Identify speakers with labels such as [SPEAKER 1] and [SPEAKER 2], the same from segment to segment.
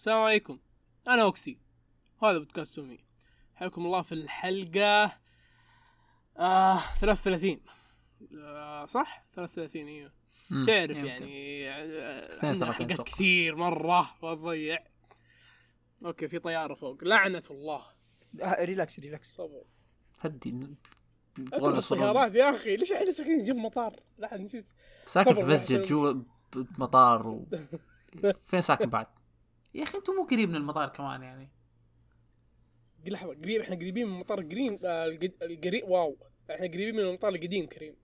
[SPEAKER 1] السلام عليكم. أنا أوكسي. وهذا بودكاست تومي حياكم الله في الحلقة آه 33 آه صح؟ 33
[SPEAKER 2] إيوه.
[SPEAKER 1] تعرف
[SPEAKER 2] يمكن.
[SPEAKER 1] يعني آه، عندنا حلقات. كثير مرة وتضيع. okay في طيارة فوق. لعنة الله.
[SPEAKER 3] آه relax relax.
[SPEAKER 1] صبر.
[SPEAKER 2] هدي.
[SPEAKER 1] الطيارات يا أخي. ليش إحنا ساكنين جنب مطار؟ لا نسيت.
[SPEAKER 2] ساكن في مسجد جوا مطار و... فين ساكن بعد؟
[SPEAKER 4] يا أخي أنتم مو قريب من المطار كمان يعني.
[SPEAKER 1] لحظة قريب إحنا قريبين من مطار قديم آه القريب واو إحنا قريبين من المطار القديم كريم.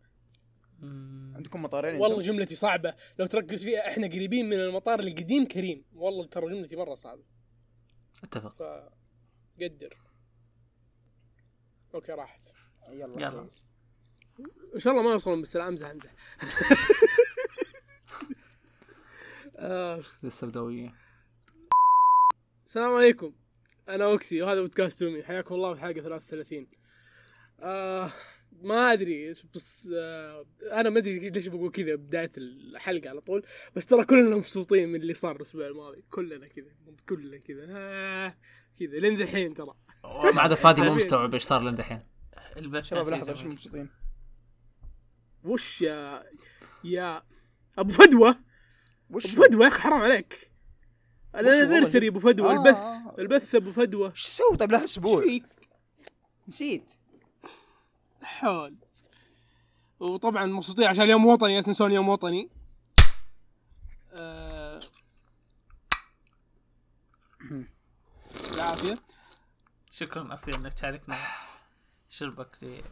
[SPEAKER 3] عندكم مطارين
[SPEAKER 1] والله؟ جملتي صعبة لو تركز فيها إحنا قريبين من المطار القديم كريم. والله ترى جملتي مرة صعبة.
[SPEAKER 2] أتفق.
[SPEAKER 1] ف قدر. okay راحت.
[SPEAKER 3] يلا
[SPEAKER 4] يلا.
[SPEAKER 1] إن شاء الله ما يوصلون بالسلام امزح امزح آه،
[SPEAKER 2] السوداوية
[SPEAKER 1] السلام عليكم. أنا أوكسي وهذا بودكاست تومي. حياكم الله في حلقة 33 آه ما أدري بس آه أنا ما أدري ليش بقول كذا بداية الحلقة على طول. بس ترى كلنا مبسوطين من اللي صار الأسبوع الماضي. كلنا كذا كلنا كذا. آه كذا لين ذحين ترى.
[SPEAKER 2] ما عدا فادي مو. مستوعب إيش صار لين دحين
[SPEAKER 4] البث
[SPEAKER 3] شباب لحظة
[SPEAKER 4] جميل.
[SPEAKER 3] مبسوطين
[SPEAKER 1] وش يا يا أبو فدوة؟
[SPEAKER 3] وش؟
[SPEAKER 1] أبو فدوة يا أخي حرام عليك. الانيفرساري أبو فدوة
[SPEAKER 3] آه،
[SPEAKER 1] البث
[SPEAKER 3] آه.
[SPEAKER 1] البث أبو فدوة.
[SPEAKER 3] إيش سوي طيب له
[SPEAKER 1] إيش
[SPEAKER 3] أسبوع.
[SPEAKER 1] فيك؟
[SPEAKER 3] نسيت.
[SPEAKER 1] حول. وطبعا مبسوطين عشان يوم وطني لا تنسون يوم وطني. آه... العافية.
[SPEAKER 4] شكرا أصيل إنك تشاركنا شربك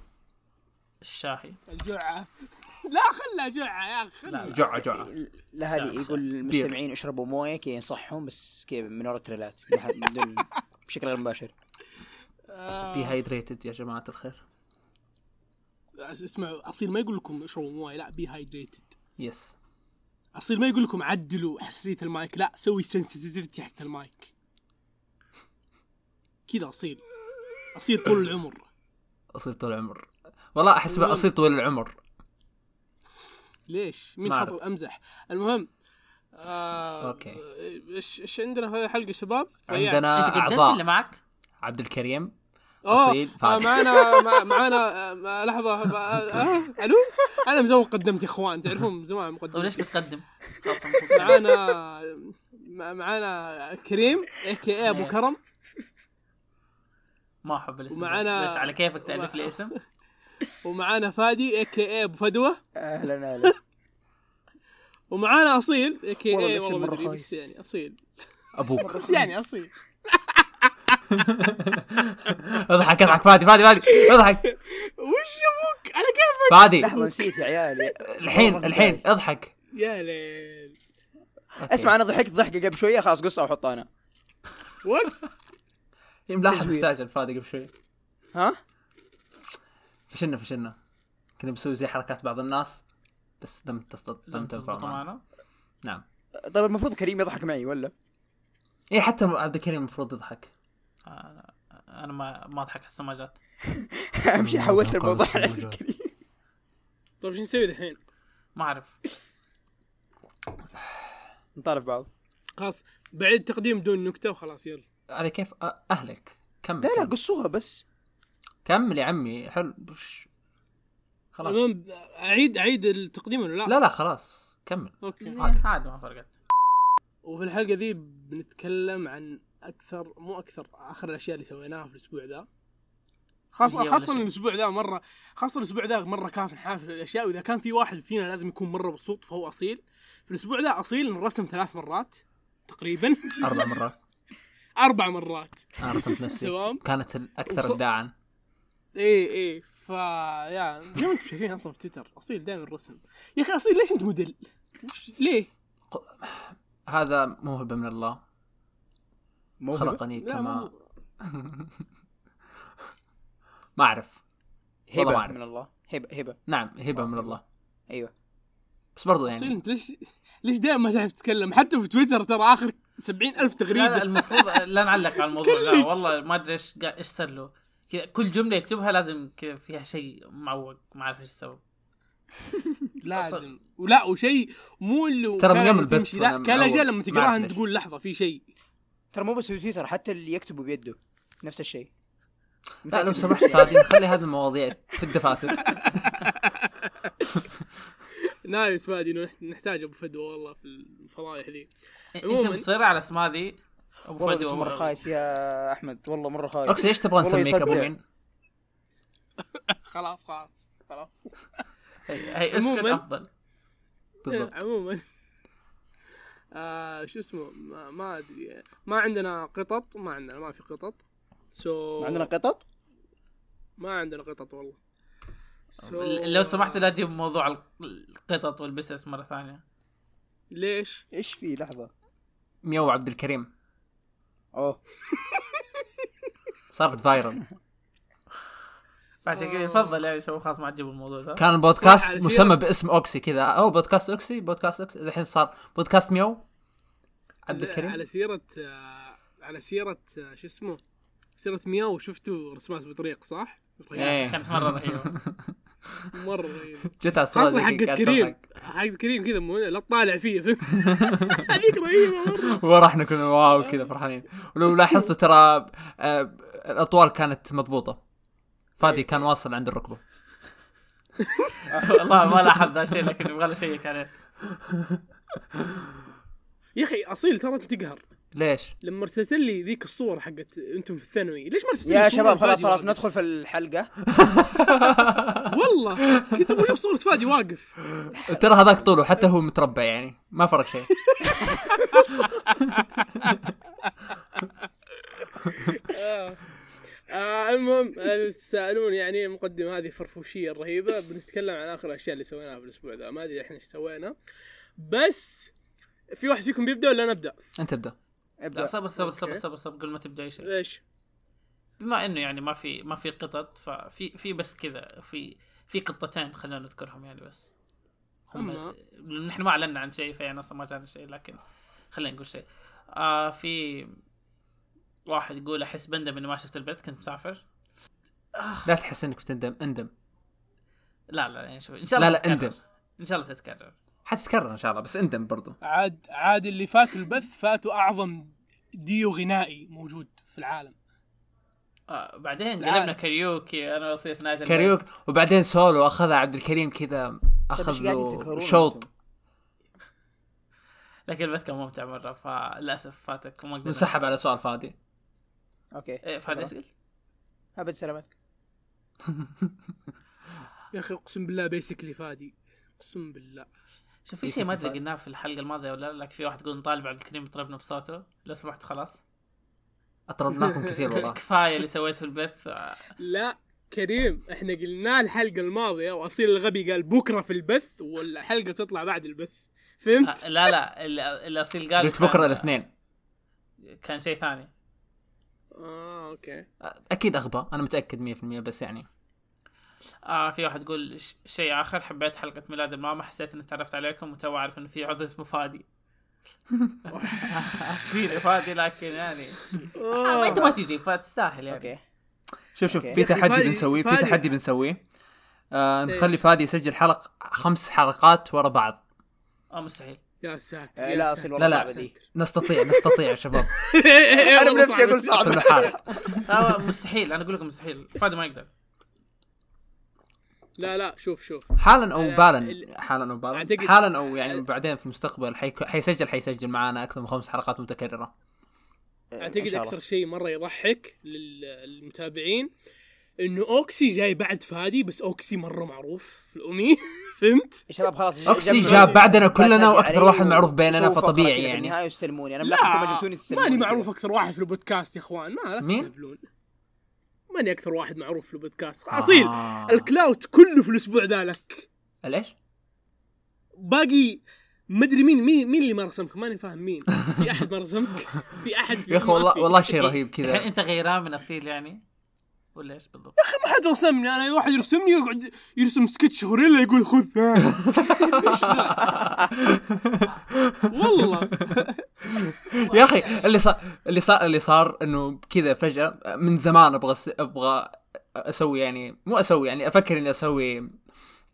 [SPEAKER 4] للشاحي
[SPEAKER 1] الجعه لا خلها جعه يا أخي
[SPEAKER 4] لا
[SPEAKER 1] خلها
[SPEAKER 4] لا
[SPEAKER 2] جوعة جوعة
[SPEAKER 3] لا هذه يقول المستمعين اشربوا موية كذا ينصحهم بس كذا من ورا التريلات. بشكل غير مباشر.
[SPEAKER 1] آه...
[SPEAKER 2] بي هايدريتد يا جماعة الخير.
[SPEAKER 1] اسمعوا أصيل ما يقول لكم اشربوا موية لا بي هايدريتد
[SPEAKER 2] يس
[SPEAKER 1] أصيل ما يقول لكم عدلوا حساسية المايك لا سوي sensitivity حق المايك. كذا أصيل. أصيل طول العمر.
[SPEAKER 2] اصير طول العمر. والله
[SPEAKER 1] أحس.
[SPEAKER 2] اصير طويل العمر
[SPEAKER 1] ليش؟ مين حط. أمزح المهم آه
[SPEAKER 2] okay.
[SPEAKER 1] إيش إيش عندنا في هذه الحلقة شباب؟
[SPEAKER 2] عندنا
[SPEAKER 4] أنت قدمت
[SPEAKER 2] أعضاء
[SPEAKER 4] اللي معك
[SPEAKER 2] عبد الكريم
[SPEAKER 1] أوه
[SPEAKER 2] أصيل،
[SPEAKER 1] آه. معانا مع- معانا آه لحظة آه آه ألو أنا مزوق قدمت يا إخوان تعرفون من زمان
[SPEAKER 4] طيب
[SPEAKER 1] مقدم
[SPEAKER 4] ليش بتقدم؟
[SPEAKER 1] معانا مع- معانا كريم a.k.a أبو
[SPEAKER 4] إيه.
[SPEAKER 1] كرم
[SPEAKER 4] ما أحب الاسم
[SPEAKER 1] ومعنا-
[SPEAKER 4] ليش على كيفك تالف لي اسم؟
[SPEAKER 1] ومعانا فادي a.k.a أبو فدوة.
[SPEAKER 3] أهلا أهلا.
[SPEAKER 1] ومعانا أصيل a.k.a
[SPEAKER 3] والله مرة
[SPEAKER 1] مدري بس
[SPEAKER 3] خايس.
[SPEAKER 1] يعني أصيل.
[SPEAKER 2] أبوك.
[SPEAKER 1] بس يعني أصيل.
[SPEAKER 2] اضحك اضحك. فادي فادي فادي. اضحك.
[SPEAKER 1] وش أبوك؟ على كيفك؟
[SPEAKER 2] فادي.
[SPEAKER 3] لحظة نسيت يا عيال.
[SPEAKER 2] الحين الحين. اضحك.
[SPEAKER 1] يا ليل.
[SPEAKER 3] اسمع أنا ضحكت ضحكة قبل شوية خلاص قصة واحطها أنا.
[SPEAKER 1] وات
[SPEAKER 2] ملاحظ. استعجل فادي قبل شوي.
[SPEAKER 3] ها؟
[SPEAKER 2] فشلنا فشلنا. كنا بنسوي زي حركات بعض الناس بس لم تصدق لم تنفع معنا؟ نعم.
[SPEAKER 3] طيب المفروض كريم يضحك معي ولا؟
[SPEAKER 2] إيه حتى عبد الكريم المفروض يضحك.
[SPEAKER 4] أنا أنا ما ما أضحك حسه ما جات.
[SPEAKER 3] اهم شيء حولت الموضوع على
[SPEAKER 2] شو
[SPEAKER 3] كريم
[SPEAKER 1] طيب شو نسوي الحين؟
[SPEAKER 4] ما أعرف.
[SPEAKER 3] نطالب بعض.
[SPEAKER 1] خلاص بعيد تقديم دون نكتة وخلاص يلا.
[SPEAKER 2] على كيف؟ أ- أهلك. كمل
[SPEAKER 3] لا لا. قصوها بس.
[SPEAKER 2] كمل يا عمي حلو. بش. خلاص.
[SPEAKER 1] المهم أعيد أعيد التقديم ولا لا؟
[SPEAKER 2] لا لا خلاص. كمل.
[SPEAKER 1] أوكي.
[SPEAKER 4] عادي. عادي ما فرقت
[SPEAKER 1] وفي الحلقة ذي بنتكلم عن أكثر مو أكثر آخر الأشياء اللي سويناها في الأسبوع ذا. خاصة خاصة. الأسبوع ذا مرة خاصة الأسبوع ذا مرة كان في حافل الاشياء وإذا كان في واحد فينا لازم يكون مرة مبسوط فهو أصيل. في الأسبوع ذا أصيل انرسم ثلاث مرات تقريبا.
[SPEAKER 2] أربع مرات.
[SPEAKER 1] أربع مرات.
[SPEAKER 2] أنا رسمت نفسي.
[SPEAKER 1] تمام.
[SPEAKER 2] كانت الأكثر
[SPEAKER 1] وص-
[SPEAKER 2] ابداعا.
[SPEAKER 1] إيه إيه. ف يا زي ما أنتم شايفين أصلا في تويتر أصيل دائما رسم. يا أخي أصيل ليش أنت موديل؟ ليه؟
[SPEAKER 2] هذا موهبة من الله.
[SPEAKER 3] موهبة؟
[SPEAKER 2] خلقني
[SPEAKER 1] لا
[SPEAKER 2] كما ما أعرف. ما
[SPEAKER 3] هبه
[SPEAKER 2] أعرف.
[SPEAKER 3] من الله. هبه هبه
[SPEAKER 2] نعم هبه من الله.
[SPEAKER 3] أيوه.
[SPEAKER 2] بس برضو
[SPEAKER 1] أصيل
[SPEAKER 2] يعني
[SPEAKER 1] أنت ليش ليش دائما ما تعرف تتكلم؟ حتى في تويتر ترى آخر سبعين ألف
[SPEAKER 4] لا لا
[SPEAKER 1] تغريدة.
[SPEAKER 4] المفروض لا نعلق على الموضوع. لا. والله ما أدري إيش إيش صار له. كل جملة يكتبها لازم كذا فيها شيء معوق ما أعرف إيش السبب.
[SPEAKER 1] لازم. ولا وشيء مو اللي
[SPEAKER 2] ترى من يوم
[SPEAKER 1] يمشي، لا
[SPEAKER 2] معود.
[SPEAKER 1] لما
[SPEAKER 2] ما
[SPEAKER 1] تقراها انت. تقول لحظة في شيء.
[SPEAKER 3] ترى مو بس في تويتر حتى اللي يكتبوا بيده نفس الشيء.
[SPEAKER 2] لا لو سمحت فادي نخلي هذه المواضيع في الدفاتر.
[SPEAKER 1] nice فادي نحتاج أبو فدوى والله في الفضايح ذي. إنت
[SPEAKER 4] مصر على أسماء ذي؟ أبو
[SPEAKER 3] والله
[SPEAKER 4] فدوى
[SPEAKER 3] الاسم مرة خايس يا أحمد والله مرة خايس.
[SPEAKER 2] اوكسي إيش تبغى
[SPEAKER 3] والله
[SPEAKER 2] نسميك
[SPEAKER 3] أبو.
[SPEAKER 2] مين؟
[SPEAKER 1] خلاص خلاص خلاص.
[SPEAKER 4] هي هي اسكت
[SPEAKER 1] عموماً.
[SPEAKER 4] أفضل؟
[SPEAKER 2] بالضبط.
[SPEAKER 1] عموما. آه شو اسمه؟ ما, ما أدري. ما عندنا قطط ما عندنا ما في قطط. so
[SPEAKER 3] ما عندنا قطط؟
[SPEAKER 1] ما عندنا قطط والله. so
[SPEAKER 4] لو سمحت لا تجيب موضوع القطط والبسس مرة ثانية.
[SPEAKER 1] ليش؟
[SPEAKER 3] إيش في؟ لحظة.
[SPEAKER 2] ميو عبد الكريم.
[SPEAKER 3] أوه.
[SPEAKER 2] صارت viral
[SPEAKER 4] فعشان كذا يفضل يعني شو خلاص ما تجيبوا الموضوع ذا.
[SPEAKER 2] كان البودكاست مسمى باسم أوكسي كذا. أو بودكاست أوكسي بودكاست أوكسي. الحين صار بودكاست ميو عبد الكريم.
[SPEAKER 1] على سيرة آه على سيرة آه شو اسمه؟ سيرة مياو شفتوا رسمات بطريق صح؟
[SPEAKER 2] إيه.
[SPEAKER 4] كانت مره رهيبه
[SPEAKER 1] مرة رهيبة.
[SPEAKER 2] جت على الصورة
[SPEAKER 1] خاصة
[SPEAKER 2] ذيك
[SPEAKER 1] حقت كريم. حقت كريم كذا مو- لا تطالع فيه فهمت؟ هذيك رهيبة مرة.
[SPEAKER 2] ورا إحنا كنا واو كذا فرحانين. ولو لاحظتوا ترى آه، الأطوال كانت مضبوطة. فادي كان واصل عند الركبة.
[SPEAKER 4] والله ما لاحظ ذا الشيء لكن يبغى له اشيك عليه
[SPEAKER 1] يا أخي أصيل ترى انت تقهر
[SPEAKER 2] ليش؟
[SPEAKER 1] لما ارسلت لي ذيك الصور حقت أنتم في الثانوي ليش ما ارسلت لي
[SPEAKER 3] يا شباب خلاص خلاص؟ ندخل في الحلقة
[SPEAKER 1] والله كنت أبغى أشوف صورة فادي واقف
[SPEAKER 2] ترى هذاك طوله حتى هو متربع يعني ما فرق شيء
[SPEAKER 1] آه. المهم تسألون يعني المقدمه هذه فرفوشية الرهيبه بنتكلم عن آخر الاشياء اللي سويناها في الأسبوع ذا ما أدري إحنا إيش سوينا بس في واحد فيكم بيبدأ ولا نبدا؟
[SPEAKER 2] أنت
[SPEAKER 4] ابدأ
[SPEAKER 3] ابدأ
[SPEAKER 4] صبر صبر صبر. صبر صبر قبل ما تبدأ أي شيء
[SPEAKER 1] إيش؟
[SPEAKER 4] بما إنه يعني ما في ما في قطط ففي في بس كذا في في قطتين خلينا نذكرهم يعني بس هم. نحن ما أعلنا عن شيء فيعني أصلا ما جانا شيء لكن خلينا نقول شيء آه في واحد يقول أحس بندم إني ما شفت البث كنت مسافر
[SPEAKER 2] لا تحس إنك بتندم اندم
[SPEAKER 4] لا لا يعني شوف إن شاء الله
[SPEAKER 2] لا، لا،
[SPEAKER 4] تتكرر.
[SPEAKER 2] اندم.
[SPEAKER 4] إن شاء الله تتكرر
[SPEAKER 2] حتتكرر إن شاء الله بس إندم برضو.
[SPEAKER 1] عاد عاد اللي فاتوا البث فاتوا أعظم ديو غنائي موجود في العالم.
[SPEAKER 4] آه بعدين. قلبنا كاريوكي أنا وصيف نهايه البث.
[SPEAKER 2] كاريوك وبعدين سولو أخذها عبد الكريم كذا أخذ
[SPEAKER 3] إيش قاعدين
[SPEAKER 2] له شوط؟
[SPEAKER 4] لكن البث كان ممتع مرة فللأسف فاتك وما قدرنا.
[SPEAKER 2] ونسحب على سؤال فادي.
[SPEAKER 4] okay. إيه إيش قلت؟
[SPEAKER 3] أبد سلامتك.
[SPEAKER 1] يا أخي أقسم بالله basically فادي. أقسم بالله.
[SPEAKER 4] شوف في شيء ما
[SPEAKER 2] أدري.
[SPEAKER 4] قلناه في الحلقة الماضية ولا لا لكن في واحد يقول نطالب عبد الكريم يطربنا بصوته. لو سمحت خلاص.
[SPEAKER 2] أطردناكم كثير والله.
[SPEAKER 4] كفاية اللي سويته في البث.
[SPEAKER 1] لا كريم إحنا قلناه الحلقة الماضية وأصيل الغبي قال بكرة في البث والحلقة تطلع بعد البث. فهمت؟
[SPEAKER 4] آه، لا لا اللي اللي أصيل قال
[SPEAKER 2] قلت بكرة الاثنين.
[SPEAKER 4] كان شيء ثاني.
[SPEAKER 1] آه أوكي.
[SPEAKER 2] أكيد أغبى أنا متأكد 100% بس يعني
[SPEAKER 4] آه في واحد يقول ش- شيء آخر حبيت حلقة ميلاد الماما حسيت إني تعرفت عليكم وتو أعرف إنه في عضو اسمه فادي. اسفين يا فادي لكن يعني آه، ما أنت ما تجي فتستاهل يعني.
[SPEAKER 3] okay.
[SPEAKER 2] شوف شوف
[SPEAKER 3] okay.
[SPEAKER 2] في تحدي
[SPEAKER 1] فادي-
[SPEAKER 2] بنسويه في تحدي بنسويه. آه نخلي؟ فادي يسجل حلق خمس حلقات ورا بعض.
[SPEAKER 4] آه مستحيل.
[SPEAKER 1] يا ساتر
[SPEAKER 3] آه،
[SPEAKER 1] يا
[SPEAKER 3] لا
[SPEAKER 1] ساتر.
[SPEAKER 2] لا لا نستطيع نستطيع يا شباب.
[SPEAKER 1] أنا
[SPEAKER 3] بنفسي
[SPEAKER 2] أقول
[SPEAKER 4] لا مستحيل أنا أقول لكم مستحيل. فادي ما يقدر.
[SPEAKER 1] لا لا شوف شوف
[SPEAKER 2] حالا أو
[SPEAKER 1] ال-
[SPEAKER 2] بالا حالا أو بالا حالا أو يعني بعدين في المستقبل حيك... حيسجل حيسجل معانا أكثر من خمس حلقات متكررة
[SPEAKER 3] إن
[SPEAKER 1] اعتقد. أكثر شيء مرة يضحك لل- للمتابعين إنه أوكسي جاي بعد فادي بس أوكسي مرة معروف في الأنمي فهمت؟
[SPEAKER 3] يا شباب خلاص أوكسي
[SPEAKER 2] جا بعدنا كلنا
[SPEAKER 3] وأكثر
[SPEAKER 2] واحد معروف بيننا فطبيعي
[SPEAKER 3] كذا في
[SPEAKER 2] يعني
[SPEAKER 3] النهاية يستلموني أنا تستلموني
[SPEAKER 1] ماني. معروف أكثر واحد في البودكاست يا إخوان ما لا؟ تستهبلون ماني أكثر واحد معروف في البودكاست؟ أصيل
[SPEAKER 2] آه.
[SPEAKER 1] ال clout كله في الأسبوع ذا لك
[SPEAKER 2] ليش؟
[SPEAKER 1] باقي ما أدري مين مين مين اللي ما رسمك ماني فاهم مين. في أحد ما رسمك في أحد في
[SPEAKER 2] يا أخي
[SPEAKER 1] ما
[SPEAKER 2] والله. والله شيء رهيب
[SPEAKER 4] الحين
[SPEAKER 2] كذا.
[SPEAKER 4] أنت غيران من أصيل يعني؟ ولا إيش بالضبط؟
[SPEAKER 1] ما حد رسمني أنا واحد يرسمني يقعد يرسم سكتش غوريلا يقول خذ والله.
[SPEAKER 2] يا أخي اللي صار اللي صار اللي صار إنه كذا فجأة من زمان أبغى أبغى أسوي يعني مو أسوي يعني أفكر إني أسوي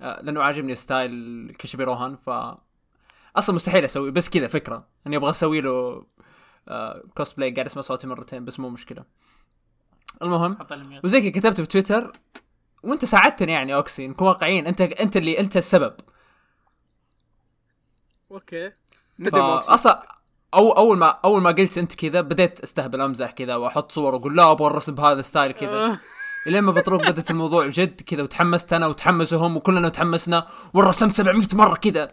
[SPEAKER 2] آه، لأنه عاجبني style كيشيبي روهان ف أصلا مستحيل أسوي بس كذا فكرة. إني أبغى أسوي له آه كوسبلاي قاعد أسمع صوتي مرتين بس مو مشكلة. المهم. وزي كذا كتبت في تويتر وانت ساعدتني يعني أوكسي نكون واقعيين انت انت اللي انت السبب.
[SPEAKER 1] okay.
[SPEAKER 3] ندم أوكسي.
[SPEAKER 2] أصلا أو أول ما أول ما قلت أنت كذا بديت أستهبل أمزح كذا وأحط صور وأقول لا أبغى الرسم بهذا ال style كذا.
[SPEAKER 1] آه.
[SPEAKER 2] إلين ما بطروق بدت الموضوع جد كذا وتحمست أنا وتحمسوا هم وكلنا تحمسنا ورسمت 700 مرة كذا.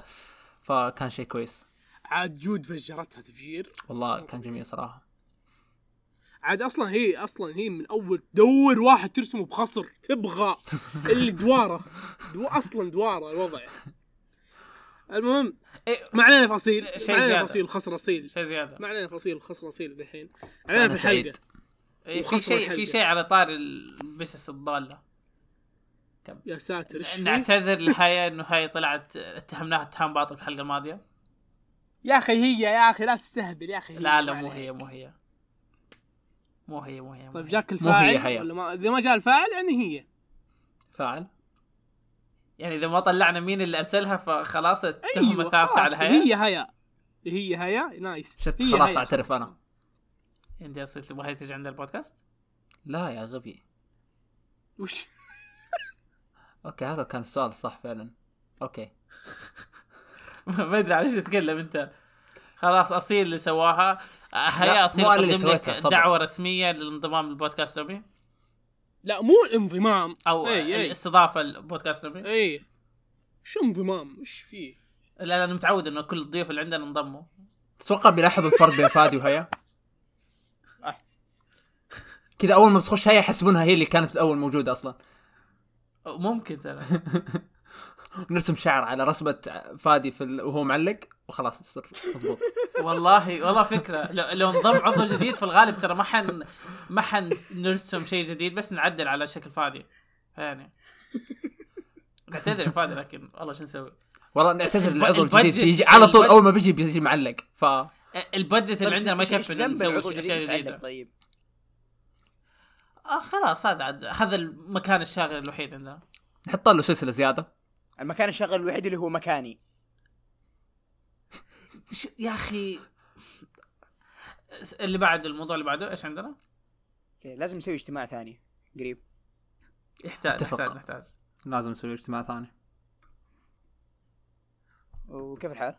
[SPEAKER 2] فكان شيء كويس.
[SPEAKER 1] عاد جود فجرتها تفجير.
[SPEAKER 2] والله كان جميل صراحة.
[SPEAKER 1] عاد أصلا هي أصلا هي من أول تدور واحد ترسمه بخصر تبغى اللي دواره دو أصلا دواره الوضع المهم
[SPEAKER 4] إيه،
[SPEAKER 1] ما علينا فصيل ما علينا. فصيل خسر أصيل
[SPEAKER 4] شيء زيادة
[SPEAKER 1] ما علينا فصيل خسر أصيل دحين علينا في
[SPEAKER 2] سعيد.
[SPEAKER 1] الحلقة
[SPEAKER 4] إيه، في شيء. في شيء على طار البسس الضالة
[SPEAKER 1] يا ساتر إيش؟
[SPEAKER 4] نعتذر لهاي إنه هاي طلعت اتهمناها اتهام باطل في الحلقة الماضية
[SPEAKER 1] يا أخي هي يا أخي لا تستهبل يا أخي هي.
[SPEAKER 4] لا لا مو. هي مو هي مو هي مو هي مو
[SPEAKER 1] طيب
[SPEAKER 4] هي.
[SPEAKER 1] جاك
[SPEAKER 2] مو
[SPEAKER 1] الفاعل. ولا ما إذا ما جاء الفاعل يعني هي.
[SPEAKER 2] فاعل؟
[SPEAKER 4] يعني إذا ما طلعنا مين اللي أرسلها فخلاص التهمه
[SPEAKER 1] أيوه
[SPEAKER 4] ثابته على هاي
[SPEAKER 1] هي هيا. هي هيا nice.
[SPEAKER 2] shit
[SPEAKER 1] هي
[SPEAKER 2] خلاص
[SPEAKER 1] هيا، أعترف.
[SPEAKER 2] أنا.
[SPEAKER 4] أنت أصلا تبغى هي تجي عند البودكاست؟
[SPEAKER 2] لا يا غبي.
[SPEAKER 1] وش؟
[SPEAKER 2] okay هذا كان السؤال صح فعلا. okay.
[SPEAKER 4] ما أدري على إيش تتكلم أنت. خلاص أصيل اللي سواها. هيا قدم لك. دعوة رسمية للانضمام للبودكاست نوبي
[SPEAKER 1] لا مو الانضمام
[SPEAKER 4] أو
[SPEAKER 1] إي إي.
[SPEAKER 4] الاستضافة للبودكاست نوبي
[SPEAKER 1] إي. شو انضمام؟ إيش فيه
[SPEAKER 4] لا أنا متعود إنه كل الضيوف اللي عندنا انضموا.
[SPEAKER 2] تتوقع بيلاحظوا الفرق بين فادي وهيا؟
[SPEAKER 3] أه.
[SPEAKER 2] كذا أول ما بتخش هيا يحسبونها هي اللي كانت أول موجودة أصلا.
[SPEAKER 4] ممكن ترى.
[SPEAKER 2] نرسم شعر على رسمه فادي في ال... وهو معلق. وخلاص تصير مضبوط.
[SPEAKER 4] والله والله فكرة. لو, لو انضم عضو جديد في الغالب ترى ما حن ما حن نرسم شيء جديد بس نعدل على شكل فادي يعني. نعتذر فادي لكن والله شو نسوي؟
[SPEAKER 2] والله نعتذر للعضو
[SPEAKER 4] البادجت-
[SPEAKER 2] الجديد بيجي على طول أول ما بيجي بيجي معلق. ف
[SPEAKER 4] البادجت اللي عندنا ما يكفي نسوي
[SPEAKER 3] العضو
[SPEAKER 4] أشياء
[SPEAKER 3] الجديد
[SPEAKER 4] جديده
[SPEAKER 3] طيب.
[SPEAKER 4] آه خلاص هذا عاد. هذا المكان الشاغل الوحيد عندنا.
[SPEAKER 2] نحط له سلسلة زيادة.
[SPEAKER 3] المكان الشغل الوحيد اللي هو مكاني.
[SPEAKER 4] ش- يا أخي. اللي بعد الموضوع اللي بعده إيش عندنا؟
[SPEAKER 3] okay لازم نسوي اجتماع ثاني قريب.
[SPEAKER 4] يحتاج
[SPEAKER 2] اتفق.
[SPEAKER 4] نحتاج نحتاج
[SPEAKER 2] لازم نسوي اجتماع ثاني.
[SPEAKER 3] وكيف الحال؟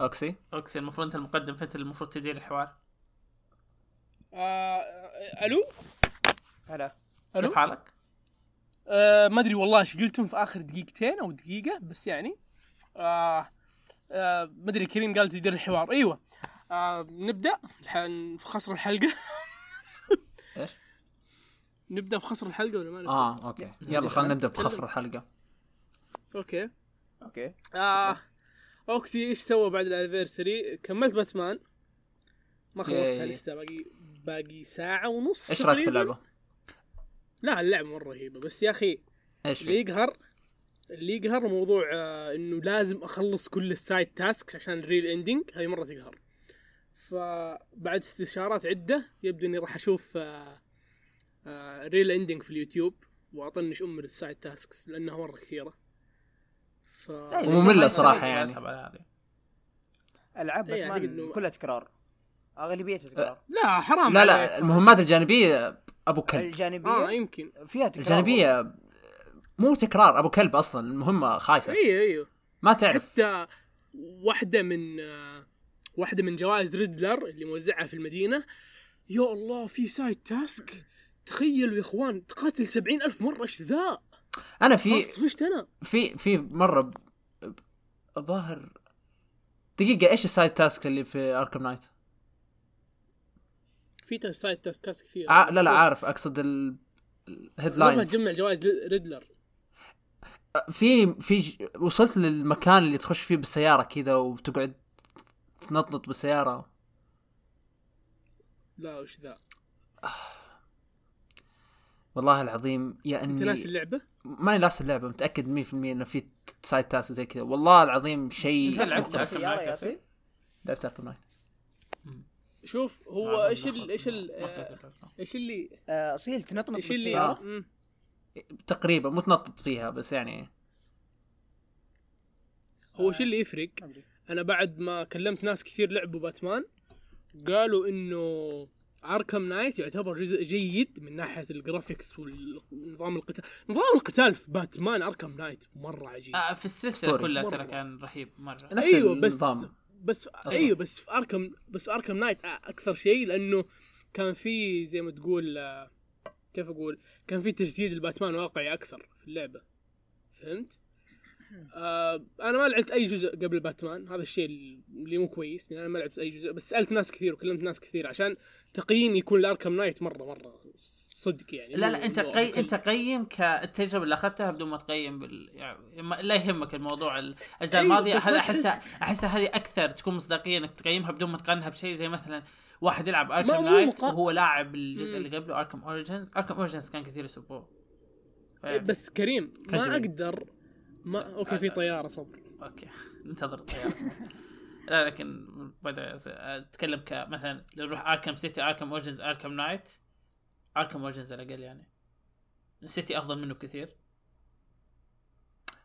[SPEAKER 2] أوكسي.
[SPEAKER 4] أوكسي المفروض أنت المقدم فانت المفروض تدير الحوار.
[SPEAKER 1] آه ألو؟
[SPEAKER 3] هلا.
[SPEAKER 1] ألو؟
[SPEAKER 4] كيف حالك؟
[SPEAKER 1] آه ما أدري والله إيش قلتم في آخر دقيقتين أو دقيقة بس يعني. آه آه ما ادري كريم قال تدير الحوار أيوه آه نبدأ في خصر الحلقة
[SPEAKER 2] إيش؟
[SPEAKER 1] نبدأ بخصر الحلقة ولا ما نبدأ؟
[SPEAKER 2] آه okay يلا خلينا نبدأ بخصر الحلقة
[SPEAKER 1] okay
[SPEAKER 3] okay
[SPEAKER 1] آه أوكسي إيش سوى بعد ال anniversary؟ كملت باتمان ما خلصتها. لسه باقي باقي ساعة ونص
[SPEAKER 2] إيش رأيك في. اللعبة؟
[SPEAKER 1] لا اللعبة مرة رهيبة بس يا أخي
[SPEAKER 2] إيش
[SPEAKER 1] اللي؟ يقهر اللي يقهر موضوع آه إنه لازم أخلص كل ال side tasks عشان ال real ending هاي مرة تقهر. فبعد استشارات عدة يبدو إني راح أشوف آه آه real ending في اليوتيوب وأطنش أم ال side tasks لأنها مرة كثيرة. ف
[SPEAKER 3] ما
[SPEAKER 2] صراحة
[SPEAKER 3] يصير
[SPEAKER 2] يعني.
[SPEAKER 4] هذه.
[SPEAKER 3] ألعاب
[SPEAKER 1] إيه،
[SPEAKER 3] باتمان
[SPEAKER 1] إنه-
[SPEAKER 3] كلها تكرار. أغلبيتها تكرار.
[SPEAKER 1] لا حرام
[SPEAKER 2] لا. لا المهمات الجانبية أبو كلب.
[SPEAKER 3] الجانبية؟
[SPEAKER 1] آه يمكن.
[SPEAKER 3] فيها تكرار
[SPEAKER 2] الجانبية مو تكرار أبو كلب أصلا المهمة خايسة.
[SPEAKER 1] أيوه أيوه
[SPEAKER 2] ما تعرف.
[SPEAKER 1] حتى واحدة من آه، واحدة من جوائز ريدلر اللي موزعها في المدينة يا الله في side task. تخيلوا يا إخوان تقاتل سبعين ألف مرة إيش ذا؟
[SPEAKER 2] أنا في
[SPEAKER 1] طفشت أنا.
[SPEAKER 2] في في مرة الظاهر دقيقة إيش ال side task اللي في Arkham Knight؟
[SPEAKER 1] في side task ات كثير
[SPEAKER 2] ع... لا لا عارف أقصد ال ال headlines
[SPEAKER 1] تجمع جوائز ريدلر.
[SPEAKER 2] في في ج- وصلت للمكان اللي تخش فيه بالسيارة كذا وتقعد تنطنط بالسيارة.
[SPEAKER 1] لا وش ذا؟
[SPEAKER 2] والله العظيم يا
[SPEAKER 1] أنت
[SPEAKER 2] أني
[SPEAKER 1] ناس اللعبة؟
[SPEAKER 2] ماني لاس اللعبة متأكد 100% إنه في سايد تاسك زي كذا. والله العظيم شيء
[SPEAKER 4] أنت لعبت
[SPEAKER 3] سيارة
[SPEAKER 4] نايت
[SPEAKER 2] لعبت اركم نايت
[SPEAKER 1] شوف هو
[SPEAKER 4] آه،
[SPEAKER 1] إيش
[SPEAKER 4] إيش
[SPEAKER 1] آه،. إيش اللي
[SPEAKER 3] آه، اصيل تنطنط
[SPEAKER 1] إيش اللي.
[SPEAKER 2] تقريبا متنطط فيها بس يعني
[SPEAKER 1] هو إيش اللي يفرق أنا بعد ما كلمت ناس كثير لعبوا باتمان قالوا إنه Arkham Knight يعتبر جزء جيد من ناحية ال graphics ونظام القتال نظام القتال في باتمان Arkham Knight مرة عجيب
[SPEAKER 4] آه في
[SPEAKER 2] السلسلة.
[SPEAKER 4] كلها. ترى كان رهيب
[SPEAKER 2] مرة
[SPEAKER 1] أيوه بس
[SPEAKER 2] النظام.
[SPEAKER 1] بس أيوه بس في Arkham بس في Arkham Knight أكثر شيء لأنه كان في زي ما تقول آه، كيف أقول؟ كان في تجسيد الباتمان واقعي أكثر في اللعبة. فهمت؟ آه أنا ما لعبت أي جزء قبل باتمان هذا الشيء اللي مو كويس لأن أنا ما لعبت أي جزء بس سألت ناس كثير وكلمت ناس كثير عشان تقييمي يكون لأركم نايت مرة مرة صدق يعني.
[SPEAKER 4] لا لا
[SPEAKER 1] أنت
[SPEAKER 4] قي... أنت قيم كالتجربه اللي أخذتها بدون ما تقيم بال... يعني لا يهمك الموضوع الأجزاء
[SPEAKER 1] أيوة، الماضية.
[SPEAKER 4] احسها أحسها هذه أكثر تكون مصداقية إنك تقيمها بدون ما تقارنها بشيء زي مثلا واحد يلعب
[SPEAKER 1] Arkham
[SPEAKER 4] Knight
[SPEAKER 1] مقا-
[SPEAKER 4] وهو لاعب الجزء. اللي قبله Arkham Origins Arkham Origins كان كثير يسبوه.
[SPEAKER 1] إيه، بس كريم ما
[SPEAKER 2] جميل.
[SPEAKER 1] أقدر ما okay في طيارة صبر.
[SPEAKER 4] okay. انتظر الطياره لا لكن بدا أتكلم كمثلا لو نروح Arkham City Arkham Origins Arkham Knight Arkham Origins على الأقل يعني. ال City أفضل منه بكثير.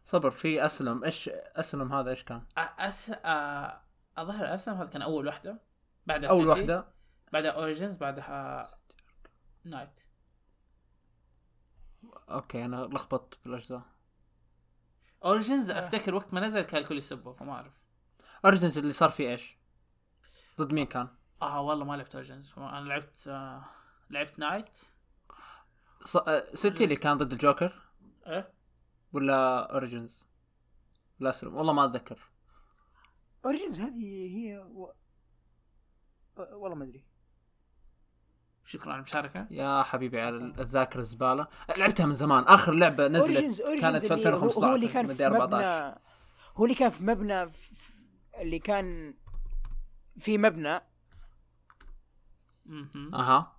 [SPEAKER 2] صبر في Asylum. إيش Asylum هذا؟ إيش كان؟
[SPEAKER 4] أس... آه... الظاهر Asylum هذا كان أول واحدة بعدها
[SPEAKER 2] أول
[SPEAKER 4] City،
[SPEAKER 2] واحدة.
[SPEAKER 4] بعدها Origins بعدها Knight
[SPEAKER 2] okay أنا لخبطت بالأجزاء.
[SPEAKER 4] Origins أفتكر وقت ما نزل كان الكل يسبه فما أعرف.
[SPEAKER 2] Origins اللي صار فيه إيش؟ ضد مين كان؟
[SPEAKER 4] آه والله ما لعبت Origins أنا لعبت آه... لعبت Knight
[SPEAKER 2] ص... آه، City اللي كان ضد الجوكر
[SPEAKER 4] إيه؟
[SPEAKER 2] ولا Origins؟ لا Asylum والله ما أتذكر.
[SPEAKER 3] Origins هذه هي و... والله ما أدري.
[SPEAKER 4] شكرا على المشاركة.
[SPEAKER 2] يا حبيبي على الذاكرة الزبالة. لعبتها من زمان. آخر لعبة نزلت
[SPEAKER 3] Origins Origins
[SPEAKER 2] كانت في
[SPEAKER 3] اللي هو-
[SPEAKER 2] 2015
[SPEAKER 3] هو اللي كان في
[SPEAKER 2] مدري 14
[SPEAKER 3] مبنى هو اللي كان في مبنى في... اللي كان في مبنى.
[SPEAKER 2] أها.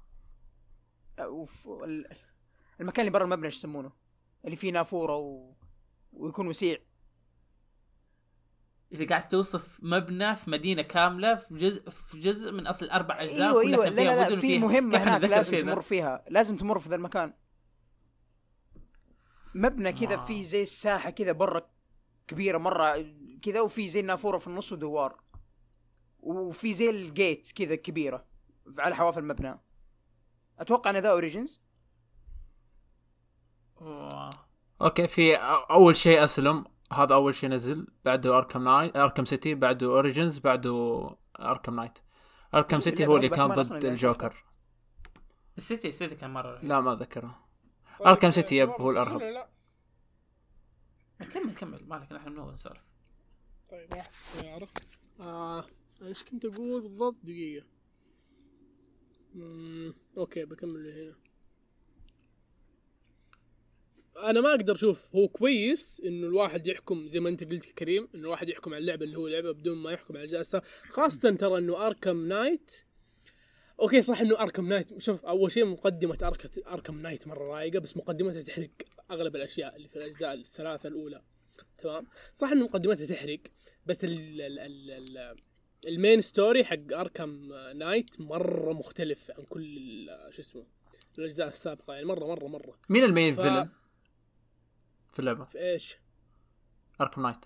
[SPEAKER 3] وف... ال- المكان اللي برا المبنى إيش يسمونه؟ اللي فيه نافورة و... ويكون وسيع.
[SPEAKER 4] إذا قاعد توصف مبنى في مدينة كاملة في جزء في جزء من أصل
[SPEAKER 3] أربع
[SPEAKER 4] أجزاء
[SPEAKER 3] أيوه
[SPEAKER 4] أيوه.
[SPEAKER 3] لا
[SPEAKER 4] فيها
[SPEAKER 3] لا, لا في مهمه هناك لازم؟ تمر فيها. لازم تمر في ذا المكان. مبنى كذا
[SPEAKER 4] آه.
[SPEAKER 3] في زي الساحة كذا برا كبيرة مرة كذا وفي زي النافورة في النص ودوار. وفي زي الجيت كذا كبيرة على حواف المبنى. أتوقع إن ذا
[SPEAKER 4] Origins.
[SPEAKER 2] okay في أول شيء Asylum. هذا أول شيء نزل بعده Arkham Knight Arkham City بعده Origins بعده Arkham Knight Arkham City هو اللي كان ضد الجوكر.
[SPEAKER 4] ال City ال City كان مرة رهيب.
[SPEAKER 2] لا ما اتذكره
[SPEAKER 1] طيب،
[SPEAKER 2] Arkham
[SPEAKER 1] يا
[SPEAKER 2] City
[SPEAKER 1] yep
[SPEAKER 2] هو الأرهب.
[SPEAKER 1] لا، لا.
[SPEAKER 4] كمل كمل. مالك نحن من اول نسولف.
[SPEAKER 1] طيب راح طيارة آه إيش كنت أقول بالضبط؟ دقيقة. مم. okay بكمل هنا أنا ما أقدر أشوف هو كويس إنه الواحد يحكم زي ما أنت قلت كريم إنه الواحد يحكم على اللعبة اللي هو لعبه بدون ما يحكم على الاجزاء السابقة خاصة ترى إنه Arkham Knight okay صح إنه Arkham Knight شوف أول شيء مقدمة أرك... Arkham Knight مرة رايقه بس مقدمتها تحرق أغلب الأشياء اللي في الأجزاء الثلاثة الأولى. تمام؟ صح إنه مقدمتها تحرق بس ال ال ال ال ال main story حق Arkham Knight مرة مختلف عن كل شو اسمه الأجزاء السابقة يعني مرة مرة مرة.
[SPEAKER 2] مين ال main
[SPEAKER 1] ف-
[SPEAKER 2] villain؟ في اللعبة
[SPEAKER 1] في إيش؟
[SPEAKER 2] اركم نايت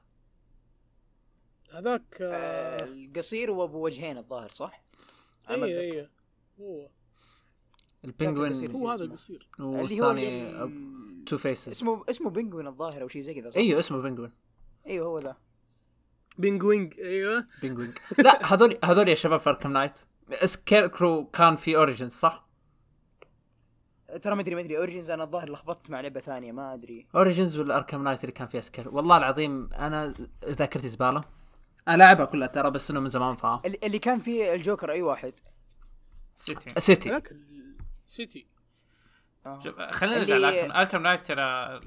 [SPEAKER 1] هذاك
[SPEAKER 3] آه
[SPEAKER 1] آه
[SPEAKER 3] القصير وابو وجهين الظاهر صح؟
[SPEAKER 1] اي. اي هو
[SPEAKER 2] ال Penguin
[SPEAKER 1] هو هذا
[SPEAKER 3] اسمه.
[SPEAKER 1] قصير
[SPEAKER 3] اللي هو
[SPEAKER 2] والثاني
[SPEAKER 3] اللي-
[SPEAKER 2] Two Faces
[SPEAKER 3] اسمه اسمه Penguin الظاهر أو شيء زي كذا صح؟
[SPEAKER 2] أيوه اسمه Penguin
[SPEAKER 3] إيوه هو ذا
[SPEAKER 1] Penguin إيوه
[SPEAKER 2] Penguin لا هذول هذول يا شباب في Arkham Knight Scarecrow كان في Origins صح؟
[SPEAKER 3] ترى ما ادري ما ادري. Origins أنا الظاهر لخبطت مع لعبة ثانية ما أدري.
[SPEAKER 2] Origins ولا Arkham Knight اللي كان فيها Scarecrow والله العظيم أنا ذاكرتي زبالة. أنا لاعبها كلها ترى بس إنه من زمان فاهم.
[SPEAKER 3] اللي اللي كان فيه الجوكر أي واحد؟
[SPEAKER 1] City City
[SPEAKER 3] آه.
[SPEAKER 4] شوف خلينا
[SPEAKER 3] اللي-
[SPEAKER 4] نرجع ل Arkham Arkham Knight ترى